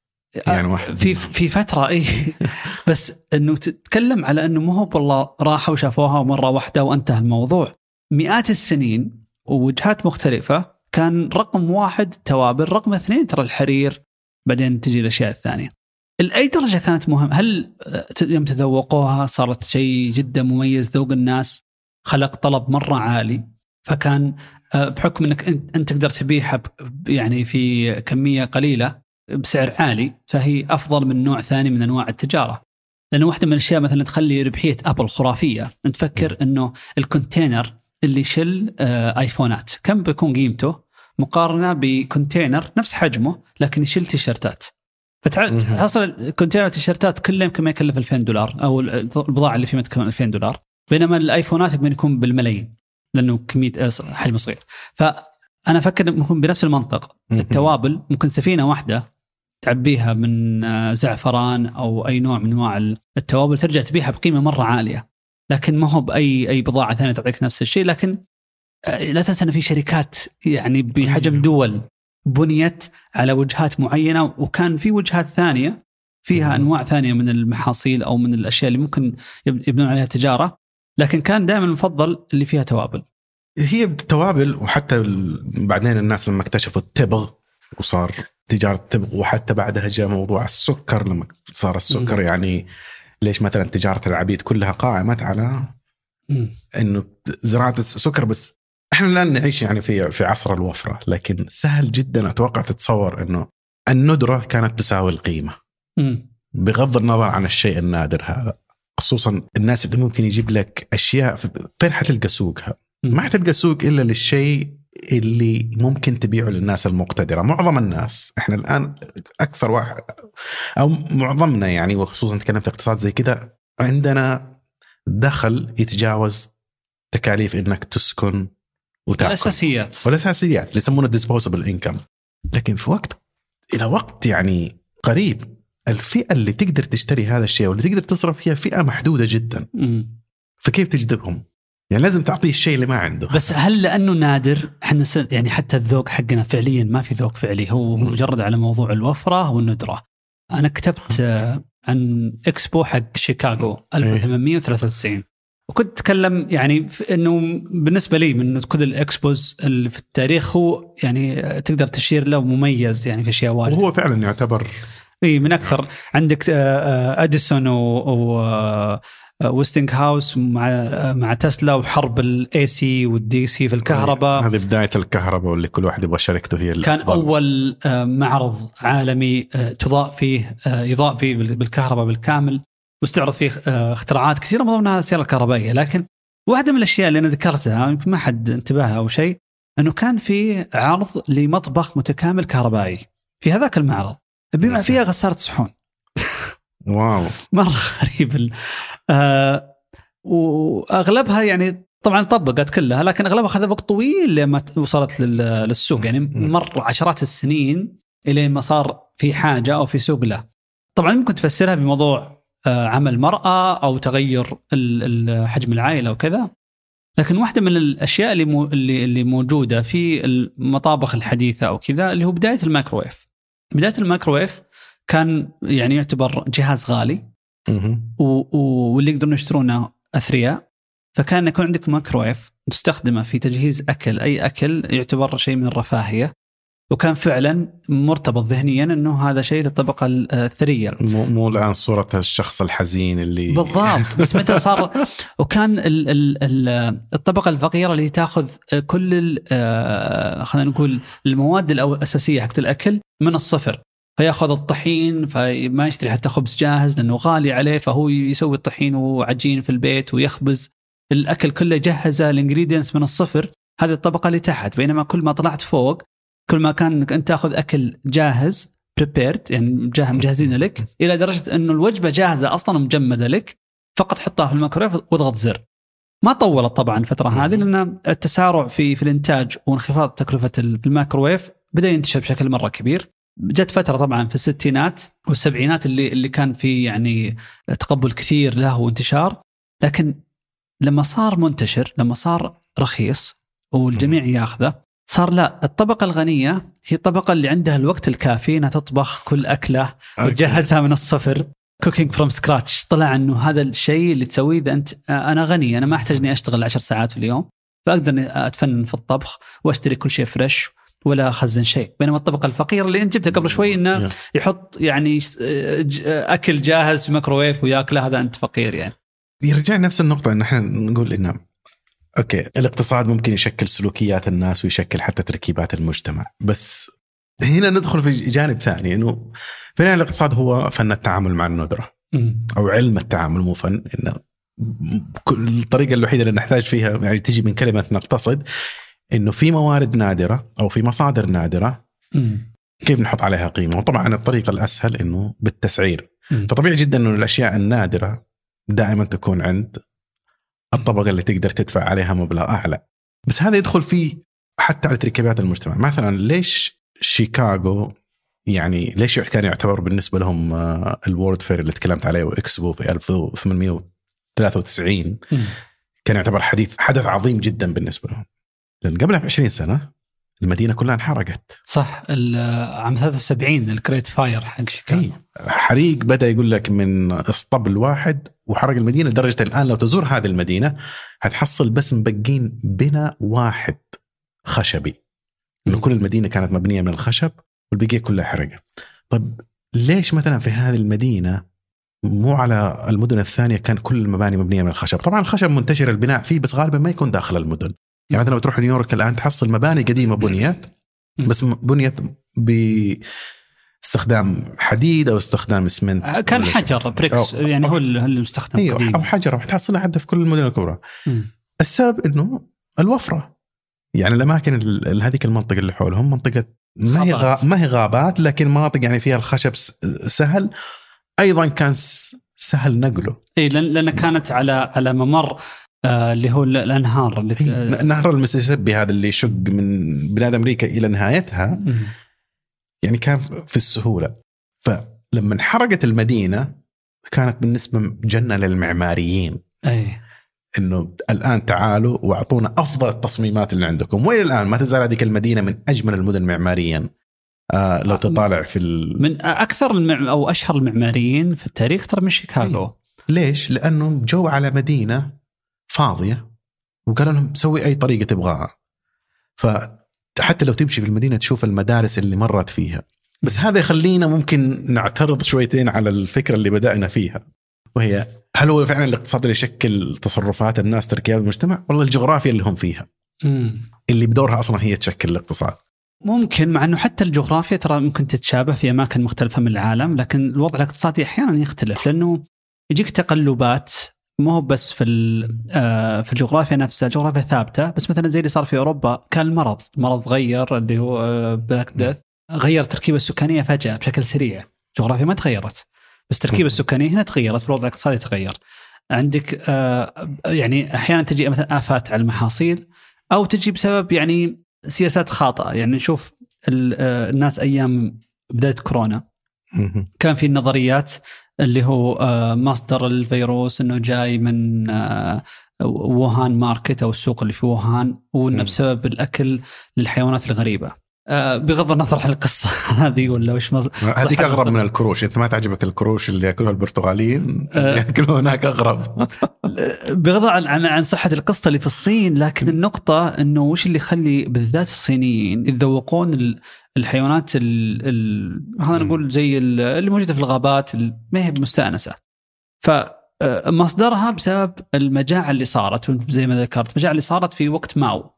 يعني واحد في في فترة إي. بس إنه تتكلم على إنه مو هو والله راحوا وشافوها مرة واحدة وانتهى الموضوع. مئات السنين ووجهات مختلفة كان رقم واحد توابل رقم اثنين ترى الحرير بعدين تجي الأشياء الثانية. لأي درجة كانت مهم؟ هل آه، يوم تذوقوها صارت شيء جدا مميز ذوق الناس خلق طلب مرة عالي فكان آه، بحكم إنك أنت تقدر تبيعها يعني في كمية قليلة بسعر عالي فهي أفضل من نوع ثاني من أنواع التجارة. لأنه واحدة من الأشياء مثلا تخلي ربحية أبل خرافية، أنت تفكر إنه ال container اللي يشل آه، آيفونات. كم بيكون قيمته؟ مقارنة ب container نفس حجمه لكن يشيل تيشرتات. مهم. فتحصل container تيشرتات كله يمكن ما يكلف 2000 دولار أو البضاعة اللي فيها تكون 2000 دولار بينما الآيفونات يمكن يكون بالملايين لأنه كمية آه، حجمه صغير. فانا أفكر ممكن بنفس المنطق. التوابل ممكن سفينة واحدة تعبيها من آه، زعفران أو أي نوع من أنواع التوابل ترجع تبيعها بقيمة مرة عالية لكن ما هو بأي أي بضاعة ثانية تعطيك نفس الشيء لكن آه، لا تنسى إن في شركات يعني بحجم دول بنيت على وجهات معينة وكان في وجهات ثانية فيها. أنواع ثانية من المحاصيل أو من الأشياء اللي ممكن يب- يبنون عليها تجارة لكن كان دائما المفضل اللي فيها توابل. هي التوابل وحتى بعدين الناس لما اكتشفوا التبغ وصار تجارة التبغ وحتى بعدها جاء موضوع السكر لما صار السكر يعني ليش مثلا تجارة العبيد كلها قائمت على إنه زراعة السكر بس إحنا الآن نعيش يعني في في عصر الوفرة لكن سهل جدا أتوقع تتصور إنه الندرة كانت تساوي القيمة مم. بغض النظر عن الشيء النادر هذا خصوصا الناس اللي ممكن يجيب لك أشياء فين حتلقى سوقها؟ ما حتلقى سوق إلا للشيء اللي ممكن تبيعه للناس المقتدرة، معظم الناس إحنا الآن أكثر واحد أو معظمنا يعني وخصوصا نتكلم في اقتصاد زي كذا عندنا دخل يتجاوز تكاليف إنك تسكن وتأكل. الاساسيات والأساسيات اللي يسمونه ديسبوزبل انكم لكن في وقت إلى وقت يعني قريب الفئة اللي تقدر تشتري هذا الشيء واللي تقدر تصرف فيها فئة محدودة جدا. مم. فكيف تجذبهم؟ يعني لازم تعطيه الشيء اللي ما عنده. بس هل لأنه نادر؟ إحنا يعني حتى الذوق حقنا فعليا ما في ذوق فعلي. هو مم. مجرد على موضوع الوفرة والندرة. أنا كتبت آه، عن إكسبو حق شيكاغو 1893 وكنت أتكلم يعني إنه بالنسبة لي من كل الإكسبوز اللي في التاريخ هو يعني تقدر تشير له مميز يعني في أشياء واجد. وهو فعلا يعتبر إي من أكثر. عندك آه، آه، أديسون و, آه، ويستنج هاوس مع مع تسلا وحرب الاي سي والدي سي في الكهرباء. هذه بداية الكهرباء واللي كل واحد يبغى شركته هي اللي كان تضل. اول معرض عالمي تضاء فيه يضاء فيه بال- بالكهرباء بالكامل. واستعرض فيه آه، اختراعات كثيرة من ضمنها السياره الكهربائيه لكن واحدة من الأشياء اللي أنا ذكرتها يمكن ما حد انتبه أو شيء أنه كان في عرض لمطبخ متكامل كهربائي في هذاك المعرض بما فيها غسالة صحون. واو. مرة غريب آه وأغلبها يعني طبعا طبقت كلها لكن أغلبها اخذ وقت طويل لما وصلت لل- للسوق. يعني. مر عشرات السنين إلين ما صار في حاجة أو في سوق له. طبعا ممكن تفسرها بموضوع عمل مرأة أو تغير حجم العائلة وكذا. لكن واحدة من الأشياء اللي اللي موجودة في المطابخ الحديثة أو كذا اللي هو بداية الميكروويف. بداية الميكروويف كان يعني يعتبر جهاز غالي. واللي يقدرون يشترونه أثرياء. فكان يكون عندك مايكرويف تستخدمه في تجهيز أكل. أي أكل يعتبر شيء من الرفاهية. وكان فعلا مرتبط ذهنيا إنه هذا شيء للطبقة الثرية. مو مو الآن صورة الشخص الحزين اللي بالضبط. بس متى صار؟ وكان ال ال ال الطبقة الفقيرة اللي تأخذ كل آه، خلينا نقول المواد الأساسية حقت الأكل من الصفر. فيأخذ الطحين فما يشتري حتى خبز جاهز لأنه غالي عليه فهو يسوي الطحين وعجين في البيت ويخبز. الأكل كله يجهزه ال ingredients من الصفر. هذه الطبقة اللي تحت. بينما كل ما طلعت فوق كل ما كان أنت تأخذ أكل جاهز prepared يعني مجهزين لك إلى درجة إنه الوجبة جاهزة أصلا مجمده لك فقط حطها في الميكرويف واضغط زر. ما طولت طبعا الفترة هذه لأن التسارع في في الإنتاج وانخفاض تكلفة الميكروويف بدأ ينتشر بشكل مرة كبير. جت فترة طبعا في الستينات والسبعينات اللي اللي كان في يعني تقبل كثير له وانتشار لكن لما صار منتشر لما صار رخيص والجميع ياخذه صار لا الطبقة الغنية هي الطبقة اللي عندها الوقت الكافي إنها تطبخ كل أكلة وتجهزها من الصفر cooking from scratch طلع إنه هذا الشيء اللي تسويه إذا أنت أنا غني أنا ما أحتاج إني أشتغل عشر ساعات في اليوم فأقدر إني أتفنن في الطبخ وأشتري كل شيء fresh ولا أخزن شيء. بينما الطبقة الفقيرة اللي أنت جبتها قبل شوي إنه يحط يعني ج- أكل جاهز في ميكروويف وياكله هذا أنت فقير يعني. يرجع نفس النقطة إن إحنا نقول إنه okay الاقتصاد ممكن يشكل سلوكيات الناس ويشكل حتى تركيبات المجتمع بس هنا ندخل في جانب ثاني إنه النهاية الاقتصاد هو فن التعامل مع الندرة أو علم التعامل مو فن انه الطريقة الوحيدة اللي نحتاج فيها يعني تجي من كلمة نقتصد إنه في موارد نادرة أو في مصادر نادرة مم. كيف نحط عليها قيمة وطبعا الطريقة الأسهل إنه بالتسعير. فطبيعي جدا إنه الأشياء النادرة دائما تكون عند الطبقة اللي تقدر تدفع عليها مبلغ أعلى. بس هذا يدخل فيه حتى على تركيبات المجتمع. مثلا ليش شيكاغو يعني ليش كان يعتبر بالنسبة لهم آه، ال World Fair اللي تكلمت عليه وإكسبو في 1893 مم. كان يعتبر حديث حدث عظيم جدا بالنسبة لهم. لأن قبلها ب 20 سنة المدينة كلها انحرقت. صح عام 73 ال Great Fire حق شيكاغو. اي حريق بدأ يقول لك من اسطبل واحد وحرق المدينة لدرجة الآن لو تزور هذه المدينة هتحصل بس مبقين بناء واحد خشبي إنه كل المدينة كانت مبنية من الخشب والبقية كلها حرقة. طيب ليش مثلا في هذه المدينة مو على المدن الثانية كان كل المباني مبنية من الخشب، طبعا الخشب منتشر البناء فيه بس غالبا ما يكون داخل المدن. يعني مثلا لو تروح نيويورك الآن تحصل مباني قديمة بنيت بس بنيت باستخدام حديد أو استخدام اسمنت كان ولا شيء. حجر bricks أو- يعني هو اللي هو اللي مستخدم أيوه قديم أو حجر تحصلها حتى في كل المدن الكبرى. مم. السبب إنه الوفرة يعني الأماكن ال- ال- هذيك المنطقة اللي حولهم منطقة ما هي. غا ما هي غابات لكن مناطق يعني فيها الخشب سهل أيضا كان سهل نقله إي لأن كانت على على ممر آه اللي هو ال- الأنهار اللي آه، نهر المسيسيبي هذا اللي يشق من بلاد أمريكا إلى نهايتها. يعني كان في السهولة. فلما انحرقت المدينة كانت بالنسبة جنة للمعماريين. أي. إنه الآن تعالوا وأعطونا أفضل التصميمات اللي عندكم. وإلى الآن ما تزال هذيك المدينة من أجمل المدن معماريا. آه لو تطالع في ال... من أكثر المع... أو أشهر المعماريين في التاريخ ترى من شيكاغو. ليش؟ لأنه جو على مدينة فاضية وقالوا لهم سوي أي طريقة تبغاها. فحتى لو تمشي في المدينة تشوف المدارس اللي مرت فيها. بس هذا يخلينا ممكن نعترض شويتين على الفكرة اللي بدأنا فيها. وهي هل هو فعلا الاقتصاد اللي يشكل تصرفات الناس تركيبات المجتمع؟ ولا الجغرافيا اللي هم فيها. مم. اللي بدورها أصلا هي تشكل الاقتصاد. ممكن مع إنه حتى الجغرافيا ترى ممكن تتشابه في أماكن مختلفة من العالم لكن الوضع الاقتصادي أحيانا يختلف لأنه يجيك تقلبات مو هو بس في آه، في الجغرافيا نفسها الجغرافيا ثابتة. بس مثلا زي اللي صار في أوروبا كان المرض المرض غير اللي هو Black Death غير التركيبه السكانية فجأة بشكل سريع. الجغرافيا ما تغيرت. بس التركيبه مم. السكانية هنا تغيرت الوضع الاقتصادي تغير. عندك آه، يعني أحيانا تجي مثلا آفات على المحاصيل أو تجي بسبب يعني سياسات خاطئة. يعني نشوف ال- آه، الناس أيام بداية كورونا. كان في النظريات اللي هو آه، مصدر الفيروس إنه جاي من آه، ووهان market أو السوق اللي في ووهان وإنه. بسبب الأكل للحيوانات الغريبة. آه، بغض النظر عن القصة هذه ولا وش. هذيك أغرب مصدر. من الكروش أنت ما تعجبك الكروش اللي يأكلوها البرتغاليين. يأكلوها هناك أغرب بغض عن عن عن صحة القصة اللي في الصين لكن النقطة إنه وش اللي يخلي بالذات الصينيين يتذوقون الحيوانات ال ال خلينا. نقول زي ال- اللي موجودة في الغابات ال- ما هي مستأنسة. فمصدرها بسبب المجاعة اللي صارت زي ما ذكرت، المجاعة اللي صارت في وقت ماو.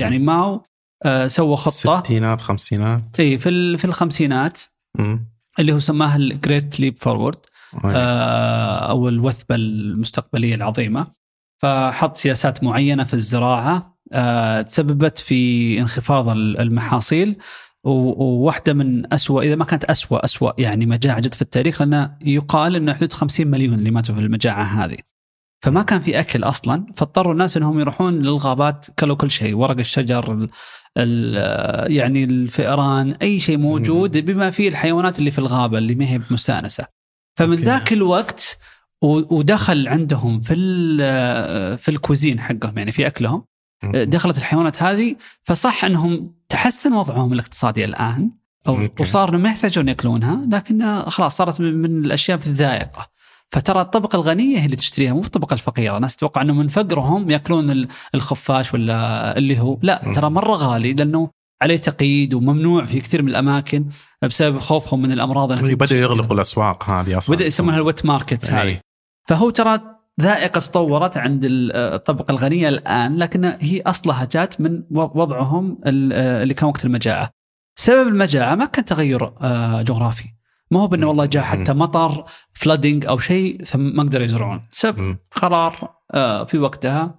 يعني ماو آه، سوى خطة ستينات خمسينات إي في في الخمسينات. اللي هو سماها ال Great Leap Forward. آه، أو الوثبة المستقبلية العظيمة فحط سياسات معينة في الزراعة آه، تسببت في انخفاض ال- المحاصيل و- وواحدة من أسوأ إذا ما كانت أسوأ أسوأ يعني مجاعة جت في التاريخ لأن يقال إنه حدود 50 مليون اللي ماتوا في المجاعة هذه. فما كان في أكل أصلا فاضطروا الناس إنهم يروحون للغابات كلوا كل شيء ورق الشجر ال ال يعني الفئران أي شيء موجود بما فيه الحيوانات اللي في الغابة اللي ما هي مستأنسة. فمن. ذاك الوقت ودخل عندهم في في الكوزين حقهم يعني في أكلهم دخلت الحيوانات هذه فصح إنهم تحسن وضعهم الاقتصادي الآن أو. وصار انهم ما يحتاجون يأكلونها لكنها خلاص صارت من الأشياء في الذائقة فترى الطبقة الغنية هي اللي تشتريها مو الطبقة الفقيرة، الناس تتوقع إنه من فقرهم يأكلون ال- الخفاش ولا اللي هو، لا. ترى مرة غالي لأنه عليه تقييد وممنوع في كثير من الأماكن بسبب خوفهم من الأمراض بدأوا تنتشر. يغلقوا الأسواق هذه أصلا بدأ يسمونها ال wet markets أي. هذه فهو ترى ذائقة تطورت عند ال- الطبقة الغنية الآن لكن هي أصلها جات من وضعهم ال- اللي كان وقت المجاعة. سبب المجاعة ما كان تغير آه، جغرافي. ما هو بأنه والله جاء حتى مطر flooding أو شيء ثم ما قدروا يزرعون، سبب. قرار آه، في وقتها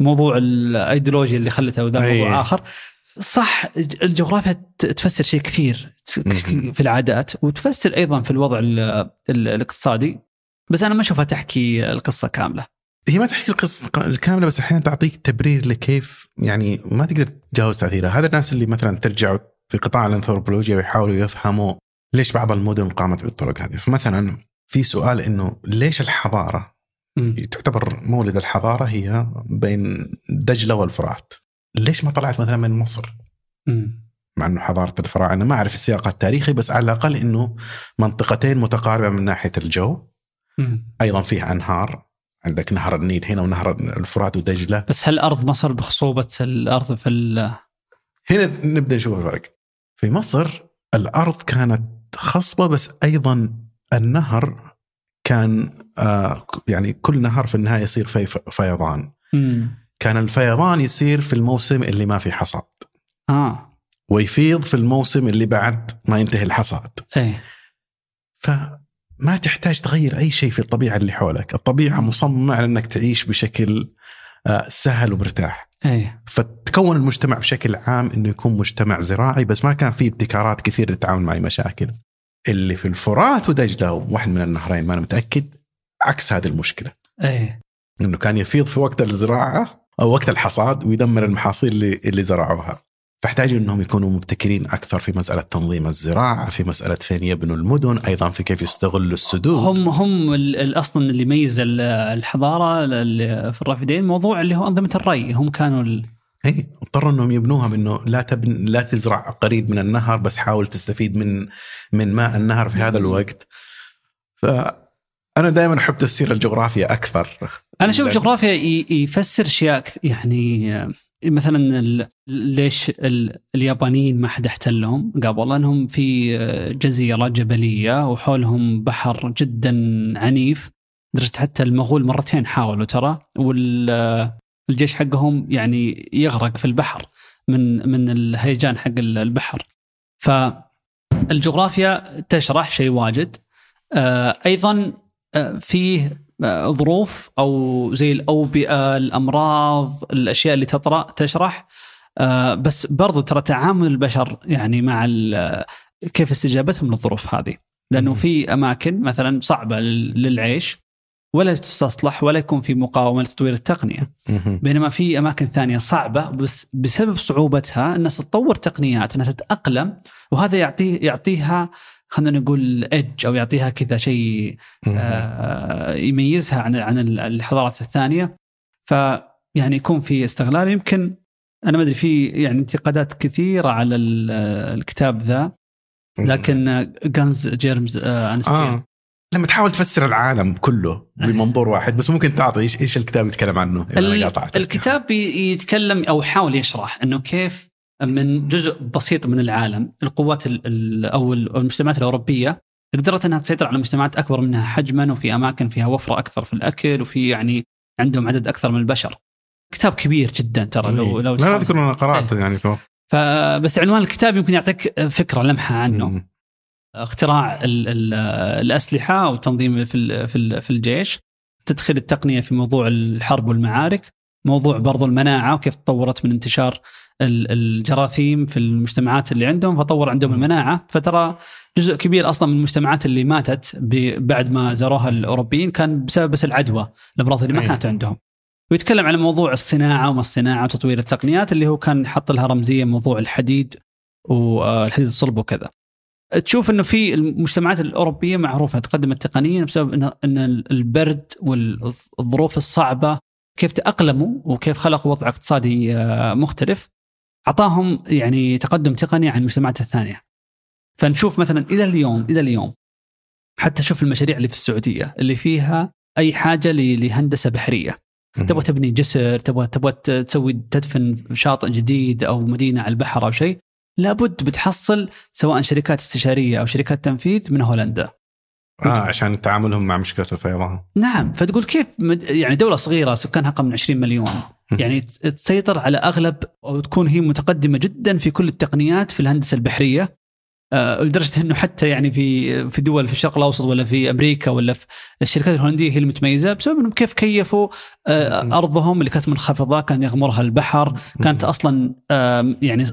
موضوع الايديولوجيا اللي خلته ذا أي. موضوع آخر. صح الجغرافيا تفسر شيء كثير. في العادات وتفسر أيضا في الوضع ال- ال- الاقتصادي بس أنا ما أشوفها تحكي القصة كاملة. هي ما تحكي القصة الكاملة بس أحيانا تعطيك تبرير لكيف يعني ما تقدر تتجاوز تأثيرها، هذا الناس اللي مثلا ترجعوا في قطاع الأنثروبولوجيا ويحاولوا يفهموا ليش بعض المدن قامت بالطرق هذه، فمثلا في سؤال إنه ليش الحضارة تعتبر مولد الحضارة هي بين دجلة والفرات؟ ليش ما طلعت مثلا من مصر؟ مم. مع إنه حضارة الفراعنة ما أعرف السياق التاريخي بس على الأقل إنه منطقتين متقاربة من ناحية الجو،. أيضا فيها أنهار عندك نهر النيل هنا ونهر الفرات ودجلة. بس هل أرض مصر بخصوبة الأرض في ال هنا نبدأ نشوف الفرق. في مصر الأرض كانت خصبة بس أيضا النهر كان آه يعني كل نهر في النهاية يصير في فيضان. كان الفيضان يصير في الموسم اللي ما في حصاد. آه. ويفيض في الموسم اللي بعد ما ينتهي الحصاد. إيه. فما تحتاج تغير أي شيء في الطبيعة اللي حولك. الطبيعة مصممة على إنك تعيش بشكل آه سهل ومرتاح. إيه فتكون المجتمع بشكل عام إنه يكون مجتمع زراعي بس ما كان فيه ابتكارات كثير للتعامل مع أي مشاكل. اللي في الفرات ودجلة واحد من النهرين ما أنا متأكد عكس هذه المشكلة. إيه إنه كان يفيض في وقت الزراعة أو وقت الحصاد ويدمر المحاصيل اللي, اللي زرعوها. فاحتاجوا إنهم يكونوا مبتكرين أكثر في مسألة تنظيم الزراعة، في مسألة فين يبنوا المدن، أيضا في كيف يستغلوا السدود. هم هم أصلا اللي يميز ال- الحضارة ال- في الرافدين موضوع اللي هو أنظمة الري هم كانوا ال... اي اضطروا إنهم يبنوها بإنه لا تبن لا تزرع قريب من النهر بس حاول تستفيد من من ماء النهر في هذا الوقت. فانا دائما أحب تفسير الجغرافيا أكثر. أنا أشوف الجغرافيا يفسر أشياء يعني مثلا ليش ال- اليابانيين ما حد احتلهم قبل لأنهم في جزيرة جبلية وحولهم بحر جدا عنيف. لدرجه حتى المغول مرتين حاولوا ترى والجيش حقهم يعني يغرق في البحر من من الهيجان حق البحر. فالجغرافيا تشرح شيء واجد. آه، أيضا آه، فيه ظروف أو زي الأوبئة الأمراض الأشياء اللي تطرأ تشرح. بس برضو ترى تعامل البشر يعني مع كيف استجابتهم للظروف هذه. لأنه في أماكن مثلا صعبة للعيش ولا تستصلح ولا يكون في مقاومة لتطوير التقنية. بينما في أماكن ثانية صعبة بس بسبب صعوبتها الناس تطور تقنيات أنها تتأقلم وهذا يعطيه يعطيها خلينا نقول ايدج أو يعطيها كذا شيء آه يميزها عن عن الحضارات الثانية. فيعني يكون في استغلال. يمكن أنا ما أدري في يعني انتقادات كثيرة على الكتاب ذا. لكن جانز جيرمز انستين آه. لما تحاول تفسر العالم كله بمنظور واحد بس ممكن تعطي إيش إيش الكتاب يتكلم عنه؟ الكتاب يتكلم أو يحاول يشرح إنه كيف من جزء بسيط من العالم القوات أو المجتمعات الأوروبية قدرت إنها تسيطر على مجتمعات أكبر منها حجما وفي أماكن فيها وفرة أكثر في الأكل وفي يعني عندهم عدد أكثر من البشر. كتاب كبير جدا ترى لو لو لا أذكر أنا قرأته إيه. يعني فوق. فبس عنوان الكتاب يمكن يعطيك فكرة لمحة عنه. مم. اختراع ال ال الأسلحة وتنظيم في في الجيش تدخل التقنية في موضوع الحرب والمعارك موضوع برضو المناعة وكيف تطورت من انتشار الجراثيم في المجتمعات اللي عندهم فطور عندهم المناعة. فترى جزء كبير أصلا من المجتمعات اللي ماتت بعد ما زاروها الأوروبيين كان بسبب بس العدوى الأمراض اللي ما كانت عندهم. ويتكلم على موضوع الصناعة وما الصناعة وتطوير التقنيات اللي هو كان حط لها رمزية موضوع الحديد والحديد الصلب وكذا. تشوف إنه في المجتمعات الأوروبية معروفة تقدمت تقنيا بسبب ان البرد والظروف الصعبة كيف تأقلموا وكيف خلقوا وضع اقتصادي آه، مختلف أعطاهم يعني تقدم تقني عن المجتمعات الثانية. فنشوف مثلا إلى اليوم إلى اليوم حتى شوف المشاريع اللي في السعودية اللي فيها أي حاجة لهندسة بحرية. تبغى تبني جسر، تبغى تبغى تسوي تدفن شاطئ جديد أو مدينة على البحر أو شيء، لابد بتحصل سواء شركات استشارية أو شركات تنفيذ من هولندا. آه. عشان تعاملهم مع مشكلة الفيضان. نعم فتقول كيف يعني دولة صغيرة سكانها أقل من 20 مليون يعني تسيطر على أغلب أو تكون هي متقدمة جدا في كل التقنيات في الهندسة البحرية آه، لدرجة إنه حتى يعني في في دول في الشرق الأوسط ولا في أمريكا ولا في الشركات الهولندية هي المتميزة بسبب إنهم كيف كيفوا آه، أرضهم اللي كانت منخفضه كان يغمرها البحر كانت أصلا يعني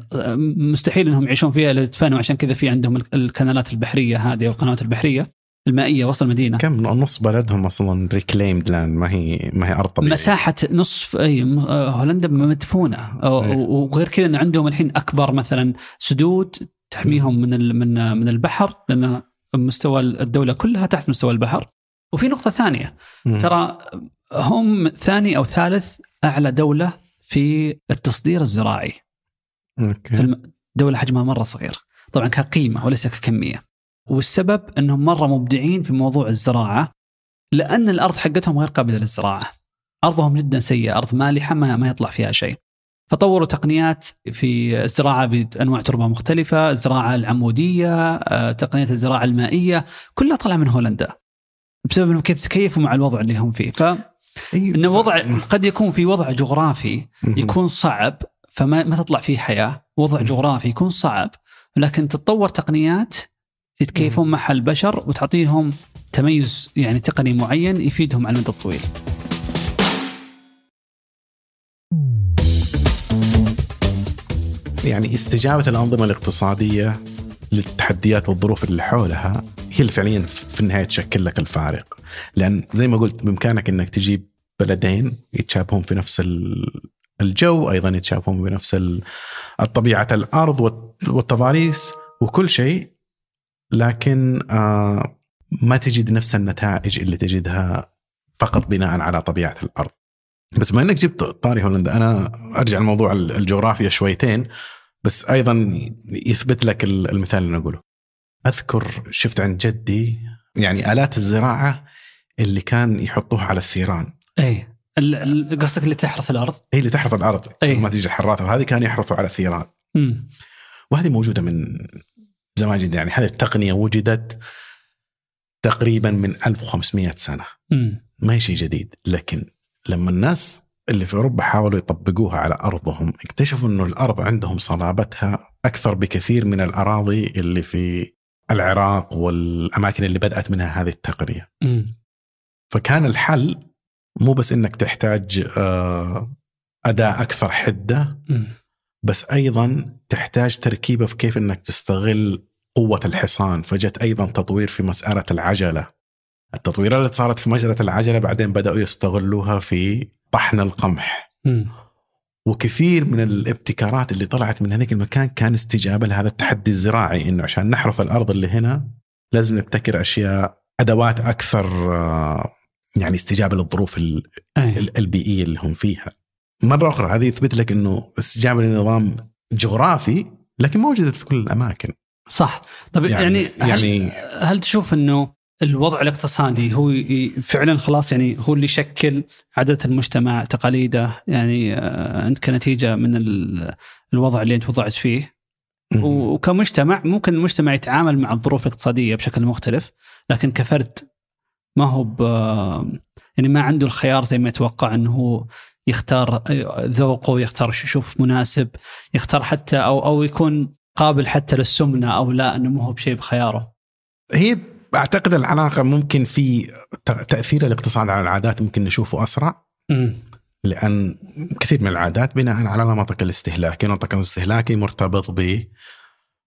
مستحيل إنهم يعيشون فيها إلا يدفنوا عشان كذا في عندهم الكنالات البحرية هذه والقنوات البحرية. المائية وسط المدينة. كم نص بلدهم أصلا ريكليمد لاند ما هي ما هي أرض طبيعيه مساحة نصف أي آه، هولندا مدفونة. وغير كذا إن عندهم الحين أكبر مثلا سدود تحميهم من من من البحر لأن مستوى الدولة كلها تحت مستوى البحر. وفي نقطة ثانية. ترى هم ثاني أو ثالث أعلى دولة في التصدير الزراعي. أوكي. دولة حجمها مرة صغير. طبعا كقيمة وليس ككمية. والسبب إنهم مرة مبدعين في موضوع الزراعة لأن الأرض حقتهم غير قابلة للزراعة. أرضهم جدا سيئة أرض مالحة ما, ما يطلع فيها شيء. فطوروا تقنيات في الزراعة بأنواع تربة مختلفة، الزراعة العمودية، آه، تقنيات الزراعة المائية، كلها طالعه من هولندا. بسبب إنهم كيف تكيفوا مع الوضع اللي هم فيه، ف أيوة. انه وضع قد يكون في وضع جغرافي يكون صعب فما ما تطلع فيه حياة، وضع جغرافي يكون صعب لكن تتطور تقنيات يتكيفون معها البشر وتعطيهم تميز يعني تقني معين يفيدهم على المدى الطويل. يعني استجابة الأنظمة الاقتصادية للتحديات والظروف اللي حولها هي اللي فعليا في النهاية تشكل لك الفارق لأن زي ما قلت بإمكانك إنك تجيب بلدين يتشابهون في نفس الجو أيضا يتشابهون بنفس الطبيعة الأرض والتضاريس وكل شيء لكن آه، ما تجد نفس النتائج اللي تجدها فقط بناء على طبيعة الأرض. بس بما إنك جبت طاري هولندا أنا أرجع لموضوع الجغرافيا شويتين بس أيضا يثبت لك المثال اللي نقوله. أذكر شفت عند جدي يعني آلات الزراعة اللي كان يحطوها على الثيران. اي قصدك اللي تحرث الأرض؟ اي اللي تحرث الأرض أي. ما تيجي الحراثه وهذه كان يحرثوا على الثيران. امم وهذه موجودة من زمان جدا يعني هذه التقنية وجدت تقريبا من 1500 سنة. ما هي شيء جديد لكن لما الناس اللي في أوروبا حاولوا يطبقوها على أرضهم اكتشفوا إنه الأرض عندهم صلابتها أكثر بكثير من الأراضي اللي في العراق والأماكن اللي بدأت منها هذه التقنية مم. فكان الحل مو بس إنك تحتاج آه، اداء أكثر حدة مم. بس أيضا تحتاج تركيبة في كيف إنك تستغل قوة الحصان فجت أيضا تطوير في مسألة العجلة التطويرات اللي صارت في مسألة العجلة بعدين بدأوا يستغلوها في طحن القمح مم. وكثير من الابتكارات اللي طلعت من هذيك المكان كان استجابة لهذا التحدي الزراعي إنه عشان نحرث الأرض اللي هنا لازم نبتكر أشياء أدوات أكثر آه، يعني استجابة للظروف البيئية اللي هم فيها. مرة أخرى هذه يثبت لك إنه استجابة لنظام جغرافي لكن ما وجدت في كل الأماكن. صح. طيب يعني يعني- يعني, يعني- هل, هل تشوف إنه الوضع الاقتصادي هو فعلا خلاص يعني هو اللي يشكل عادة المجتمع تقاليده؟ يعني آه، انت كنتيجه من ال- الوضع اللي أنت وضعت فيه؟ وكمجتمع ممكن المجتمع يتعامل مع الظروف الاقتصادية بشكل مختلف لكن كفرد ما هو ب يعني ما عنده الخيار زي ما يتوقع إنه هو يختار ذوقه يختار شو يشوف مناسب يختار حتى أو أو يكون قابل حتى للسمنة أو لا إنه مو هو بشيء بخياره. هي أعتقد العلاقة ممكن في تأثير الاقتصاد على العادات ممكن نشوفه أسرع. امم لأن كثير من العادات بناء على نمطك الاستهلاكي، نمطك الاستهلاكي مرتبط ب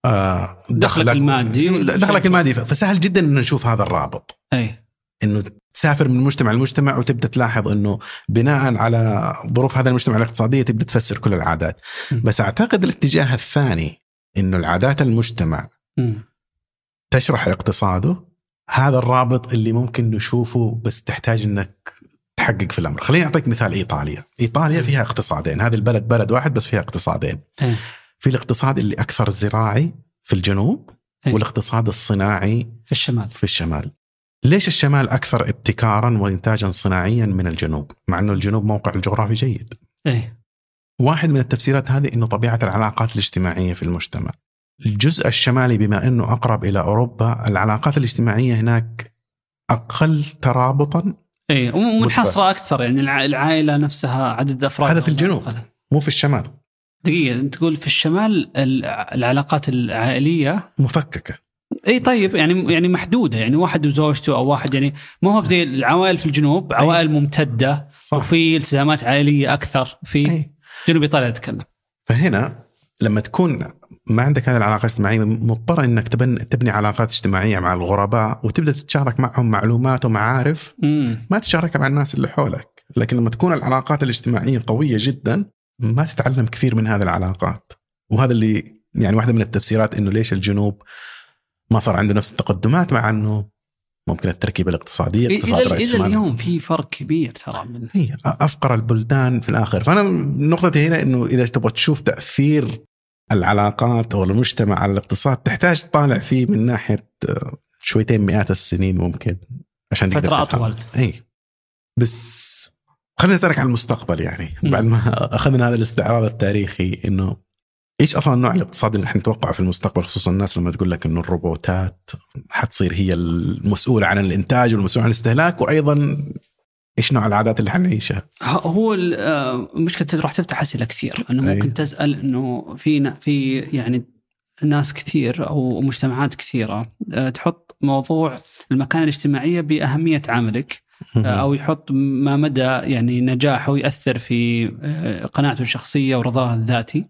آه، دخلك المادي. دخلك المادي. فسهل جدا ان نشوف هذا الرابط. أي. إنه تسافر من مجتمع لمجتمع وتبدأ تلاحظ إنه بناء على ظروف هذا المجتمع الاقتصادية تبدأ تفسر كل العادات م. بس أعتقد الاتجاه الثاني إنه العادات المجتمع مم. تشرح اقتصاده هذا الرابط اللي ممكن نشوفه بس تحتاج إنك تحقق في الأمر خليني أعطيك مثال إيطاليا إيطاليا فيها اقتصادين هذه البلد بلد واحد بس فيها اقتصادين إيه. في الاقتصاد اللي أكثر زراعي في الجنوب إيه. والاقتصاد الصناعي في الشمال في الشمال ليش الشمال أكثر ابتكارا وانتاجا صناعيا من الجنوب؟ مع إنه الجنوب موقع الجغرافي جيد. اي واحد من التفسيرات هذه إنه طبيعة العلاقات الاجتماعية في المجتمع. الجزء الشمالي بما إنه أقرب إلى أوروبا العلاقات الاجتماعية هناك أقل ترابطا؟ اي ومنحصرة أكثر يعني الع- العائلة نفسها عدد افراد هذا في الجنوب. مو في الشمال. دقيقة انت تقول في الشمال ال- العلاقات العائلية؟ مفككة. إي طيب يعني يعني محدودة يعني واحد وزوجته أو واحد يعني ما هو زي العوائل في الجنوب. عوائل ممتدة صح. وفي التزامات عائلية أكثر في أي. جنوب ايطاليا اتكلم فهنا لما تكون ما عندك هذه العلاقة الاجتماعية مضطر إنك تبن تبني علاقات اجتماعية مع الغرباء وتبدأ تتشارك معهم معلومات ومعارف ما تشاركها مع الناس اللي حولك. لكن لما تكون العلاقات الاجتماعية قوية جدا ما تتعلم كثير من هذه العلاقات. وهذا اللي يعني واحدة من التفسيرات إنه ليش الجنوب ما صار عنده نفس التقدمات مع انه ممكن التركيبة الاقتصادية اقتصاد إلى إلى مال. اليوم في فرق كبير ترى من هي أفقر البلدان في الآخر فأنا نقطتي هنا إنه إذا تبغى تشوف تأثير العلاقات أو المجتمع على الاقتصاد تحتاج تطالع فيه من ناحية آه، شويتين مئات السنين ممكن عشان تقدر فترة تفهم. أطول. اي بس خليني أسألك عن المستقبل يعني. بعد ما أخذنا هذا الاستعراض التاريخي إنه إيش أصلا النوع الاقتصادي اللي إحنا نتوقعه في المستقبل خصوصا الناس لما تقول لك إنه الروبوتات حتصير هي المسؤولة عن الإنتاج والمسؤولة عن الاستهلاك وأيضا إيش نوع العادات اللي حنعيشها؟ هو ال- آه، راح تفتح أسئلة كثير إنه. ممكن تسأل إنه في في يعني ناس كثير أو مجتمعات كثيرة آه، تحط موضوع المكانة الاجتماعية بأهمية عملك آه، أو يحط ما مدى يعني نجاحه يأثر في قناعته الشخصية ورضاه الذاتي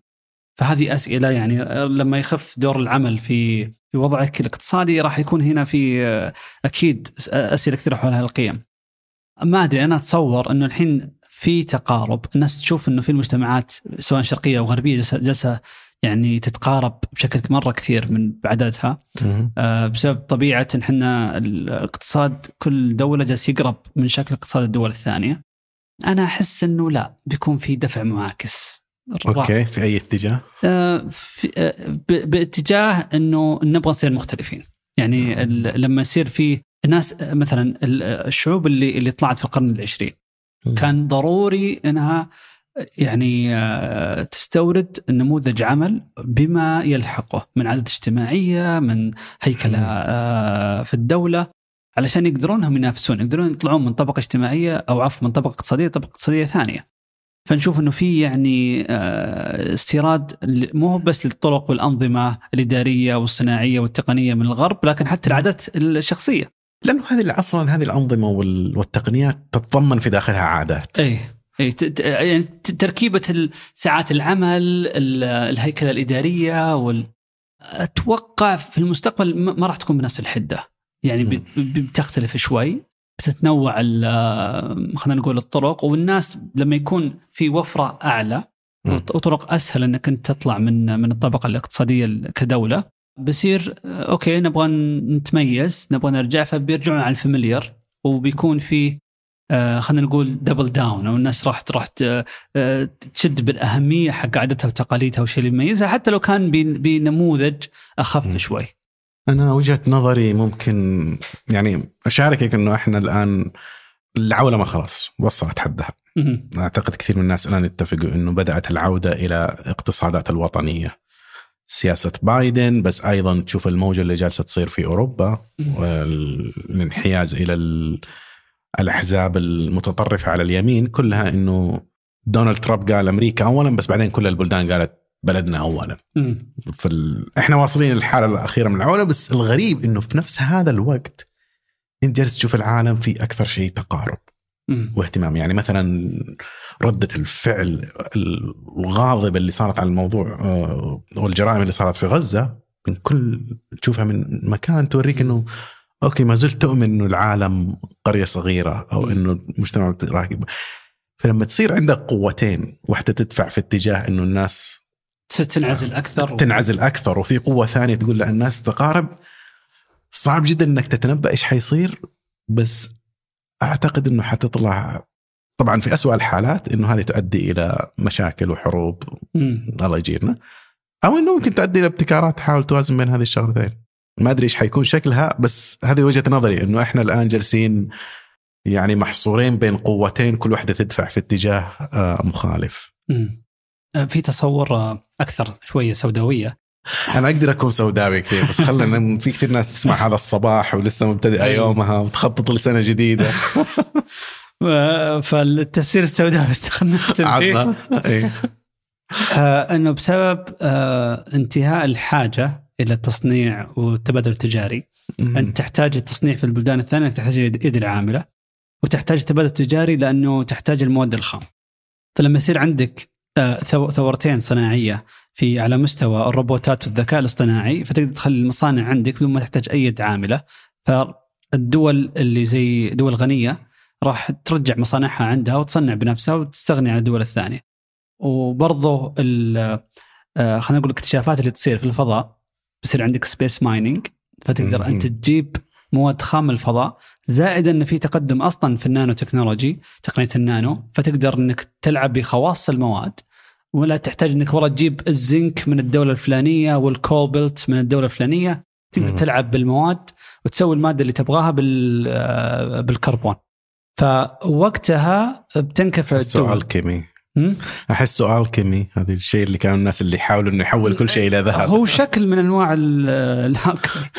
فهذه أسئلة يعني آه، لما يخف دور العمل في في وضعك الاقتصادي راح يكون هنا في آه، أكيد أسئلة كثيرة حول هالقيم. ما أدري أنا أتصور إنه الحين في تقارب الناس تشوف إنه في المجتمعات سواء شرقية أو غربية جالسه جالسه يعني تتقارب بشكل مرة كثير من بعددها. آه، بسبب طبيعة إن إحنا الاقتصاد كل دولة جالس يقرب من شكل اقتصاد الدول الثانية. أنا أحس إنه لا بيكون في دفع معاكس. أوكي في أي اتجاه؟ آه، في آه، باتجاه إنه نبغى نصير مختلفين. يعني ال- لما يصير في ناس مثلا ال- الشعوب اللي اللي طلعت في القرن العشرين. كان ضروري إنها يعني آه، تستورد نموذج عمل بما يلحقه من عادات اجتماعية من هيكلة آه، في الدولة علشان يقدرون هم ينافسون يقدرون يطلعون من طبقة اجتماعية أو عفوا من طبقة اقتصادية لطبقه اقتصادية ثانية. فنشوف إنه في يعني آه، استيراد مو هو بس للطرق والأنظمة الإدارية والصناعية والتقنية من الغرب لكن حتى العادات الشخصية. لأنه هذه أصلا هذه الأنظمة وال- والتقنيات تتضمن في داخلها عادات. اي اي يعني تركيبة ساعات العمل ال- الهيكلة الإدارية وال أتوقع في المستقبل ما راح تكون بنفس الحدة. يعني بتختلف شوي. بتتنوع ال- خلينا نقول الطرق والناس لما يكون في وفرة أعلى. وطرق أسهل إنك أنت تطلع من من الطبقة الاقتصادية كدولة بصير okay نبغى نتميز نبغى نرجع فبيرجعون على ال familiar وبيكون في آه، خلينا نقول double down أو الناس راح راح آه، تشد بالأهمية حق عاداتها وتقاليدها والشيء اللي يميزها حتى لو كان بن- بنموذج أخف. شوي. أنا وجهة نظري ممكن يعني أشاركك إنه إحنا الآن العولمه خلاص وصلت حدها. أعتقد كثير من الناس الآن اتفقوا إنه بدأت العودة إلى اقتصادات الوطنية. سياسة بايدن بس أيضا تشوف الموجة اللي جالسة تصير في أوروبا والانحياز إلى ال- الأحزاب المتطرفة على اليمين كلها إنه دونالد ترامب قال أمريكا اولا بس بعدين كل البلدان قالت بلدنا اولا. فال... إحنا واصلين للحالة الأخيرة من العولة بس الغريب إنه في نفس هذا الوقت أنت جالس تشوف العالم في أكثر شيء تقارب مم. واهتمام يعني مثلا ردة الفعل الغاضبة اللي صارت على الموضوع آه، والجرائم اللي صارت في غزة من كل تشوفها من مكان توريك إنه أوكي ما زلت تؤمن إنه العالم قرية صغيرة أو. إنه المجتمع راكب فلما تصير عندك قوتين واحدة تدفع في اتجاه إنه الناس تنعزل أكثر تنعزل أكثر وفي قوة ثانية تقول لا الناس تقارب صعب جدا إنك تتنبأ إيش حيصير بس أعتقد إنه حتطلع طبعا في أسوأ الحالات إنه هذه تؤدي إلى مشاكل وحروب. الله يجيرنا أو إنه ممكن تؤدي إلى ابتكارات تحاول توازن بين هذه الشغلتين ما أدري إيش حيكون شكلها بس هذه وجهة نظري إنه إحنا الآن جالسين يعني محصورين بين قوتين كل واحدة تدفع في اتجاه آه، مخالف. آه، في تصور آه، أكثر شوية سوداوية أنا أقدر أكون سوداوي كثير بس خلنا في كثير ناس تسمع هذا الصباح ولسه مبتدئة أيوة. يومها وتخطط لسنة جديدة فالتفسير السوداوي استخدم نختم فيه إيه. آه، إنه بسبب آه، انتهاء الحاجة إلى التصنيع والتبادل التجاري أنت تحتاج التصنيع في البلدان الثانية تحتاج يد العاملة وتحتاج التبادل التجاري لأنه تحتاج المواد الخام. فلما يصير عندك ثورتين صناعية في على مستوى الروبوتات والذكاء الاصطناعي فتقدر تخلي المصانع عندك بدون ما تحتاج أي يد عاملة فالدول اللي زي دول غنية راح ترجع مصانعها عندها وتصنع بنفسها وتستغني عن الدول الثانية. وبرضه ال- آه، خلينا نقول الاكتشافات اللي تصير في الفضاء بصير عندك space mining فتقدر. أنت تجيب مواد خام الفضاء زائد إن في تقدم أصلا في النانو تكنولوجي تقنية النانو فتقدر إنك تلعب بخواص المواد ولا تحتاج إنك والله تجيب الزنك من الدولة الفلانية والكوبلت من الدولة الفلانية تقدر. تلعب بالمواد وتسوي المادة اللي تبغاها بال آه، بالكربون. فوقتها بتنكفئ احسه الدول الكيمي؟ احسه الكيمي هذا الشيء اللي كانوا الناس اللي يحاولوا إنه يحول كل شيء إلى ذهب. هو شكل من أنواع ال- الهاكر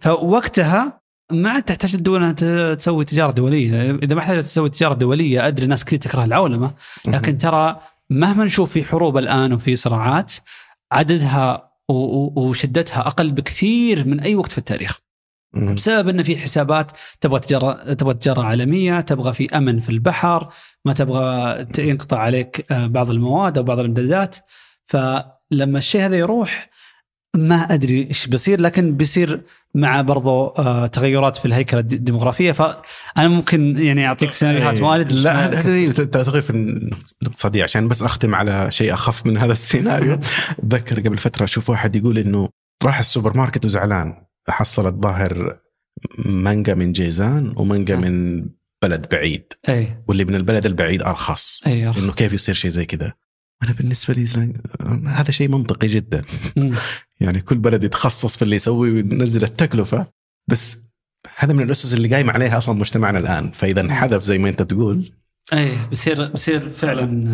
فوقتها ما عاد تحتاج الدول إنها تسوي تجارة دولية، إذا ما احتاجت تسوي تجارة دولية أدري ناس كثير تكره العولمة، لكن ترى مهما نشوف في حروب الآن وفي صراعات عددها وشدتها أقل بكثير من أي وقت في التاريخ. بسبب إن في حسابات تبغى تجاره تبغى تجارة عالمية، تبغى في أمن في البحر، ما تبغى ينقطع عليك آه، بعض المواد أو بعض الامدادات، فلما الشيء هذا يروح ما أدري إيش بيصير لكن بيصير مع برضو آه، تغيرات في الهيكلة الد- الديموغرافية. فانا ممكن يعني أعطيك سيناريوهات إيه. وايد. بس لا هذا تغير في الاقتصاديه عشان بس أختم على شيء أخف من هذا السيناريو. أتذكر قبل فترة أشوف واحد يقول إنه راح السوبر ماركت وزعلان. حصل الظاهر مانجا من جيزان ومانجا آه. من بلد بعيد. أي. واللي من البلد البعيد أرخص. أي أرخص. إنه كيف يصير شيء زي كذا؟ أنا بالنسبة لي هذا شيء منطقي جدا. يعني كل بلد يتخصص في اللي يسوي وينزل التكلفة بس هذا من الأسس اللي قايم عليها أصلا مجتمعنا الآن. فإذا انحذف زي ما أنت تقول. اي بصير بصير فعلا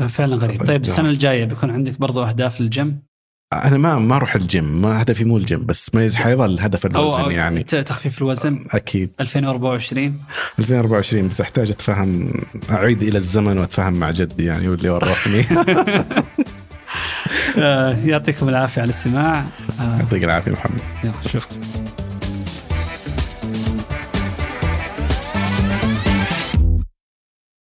آه، فعلا غريب. طيب السنة الجاية بيكون عندك برضو أهداف للجيم؟ أنا ما ما أروح الجيم. ما هدفي مو الجيم بس ما حيظل هدف الوزن أو يعني. تخفيف الوزن؟ أكيد. 2024 2024 بس أحتاج أتفاهم أعيد آلة الزمن وأتفاهم مع جدي يعني واللي ورطني يعطيكم العافية على الاستماع. آه، يعطيك العافية محمد. شكرا.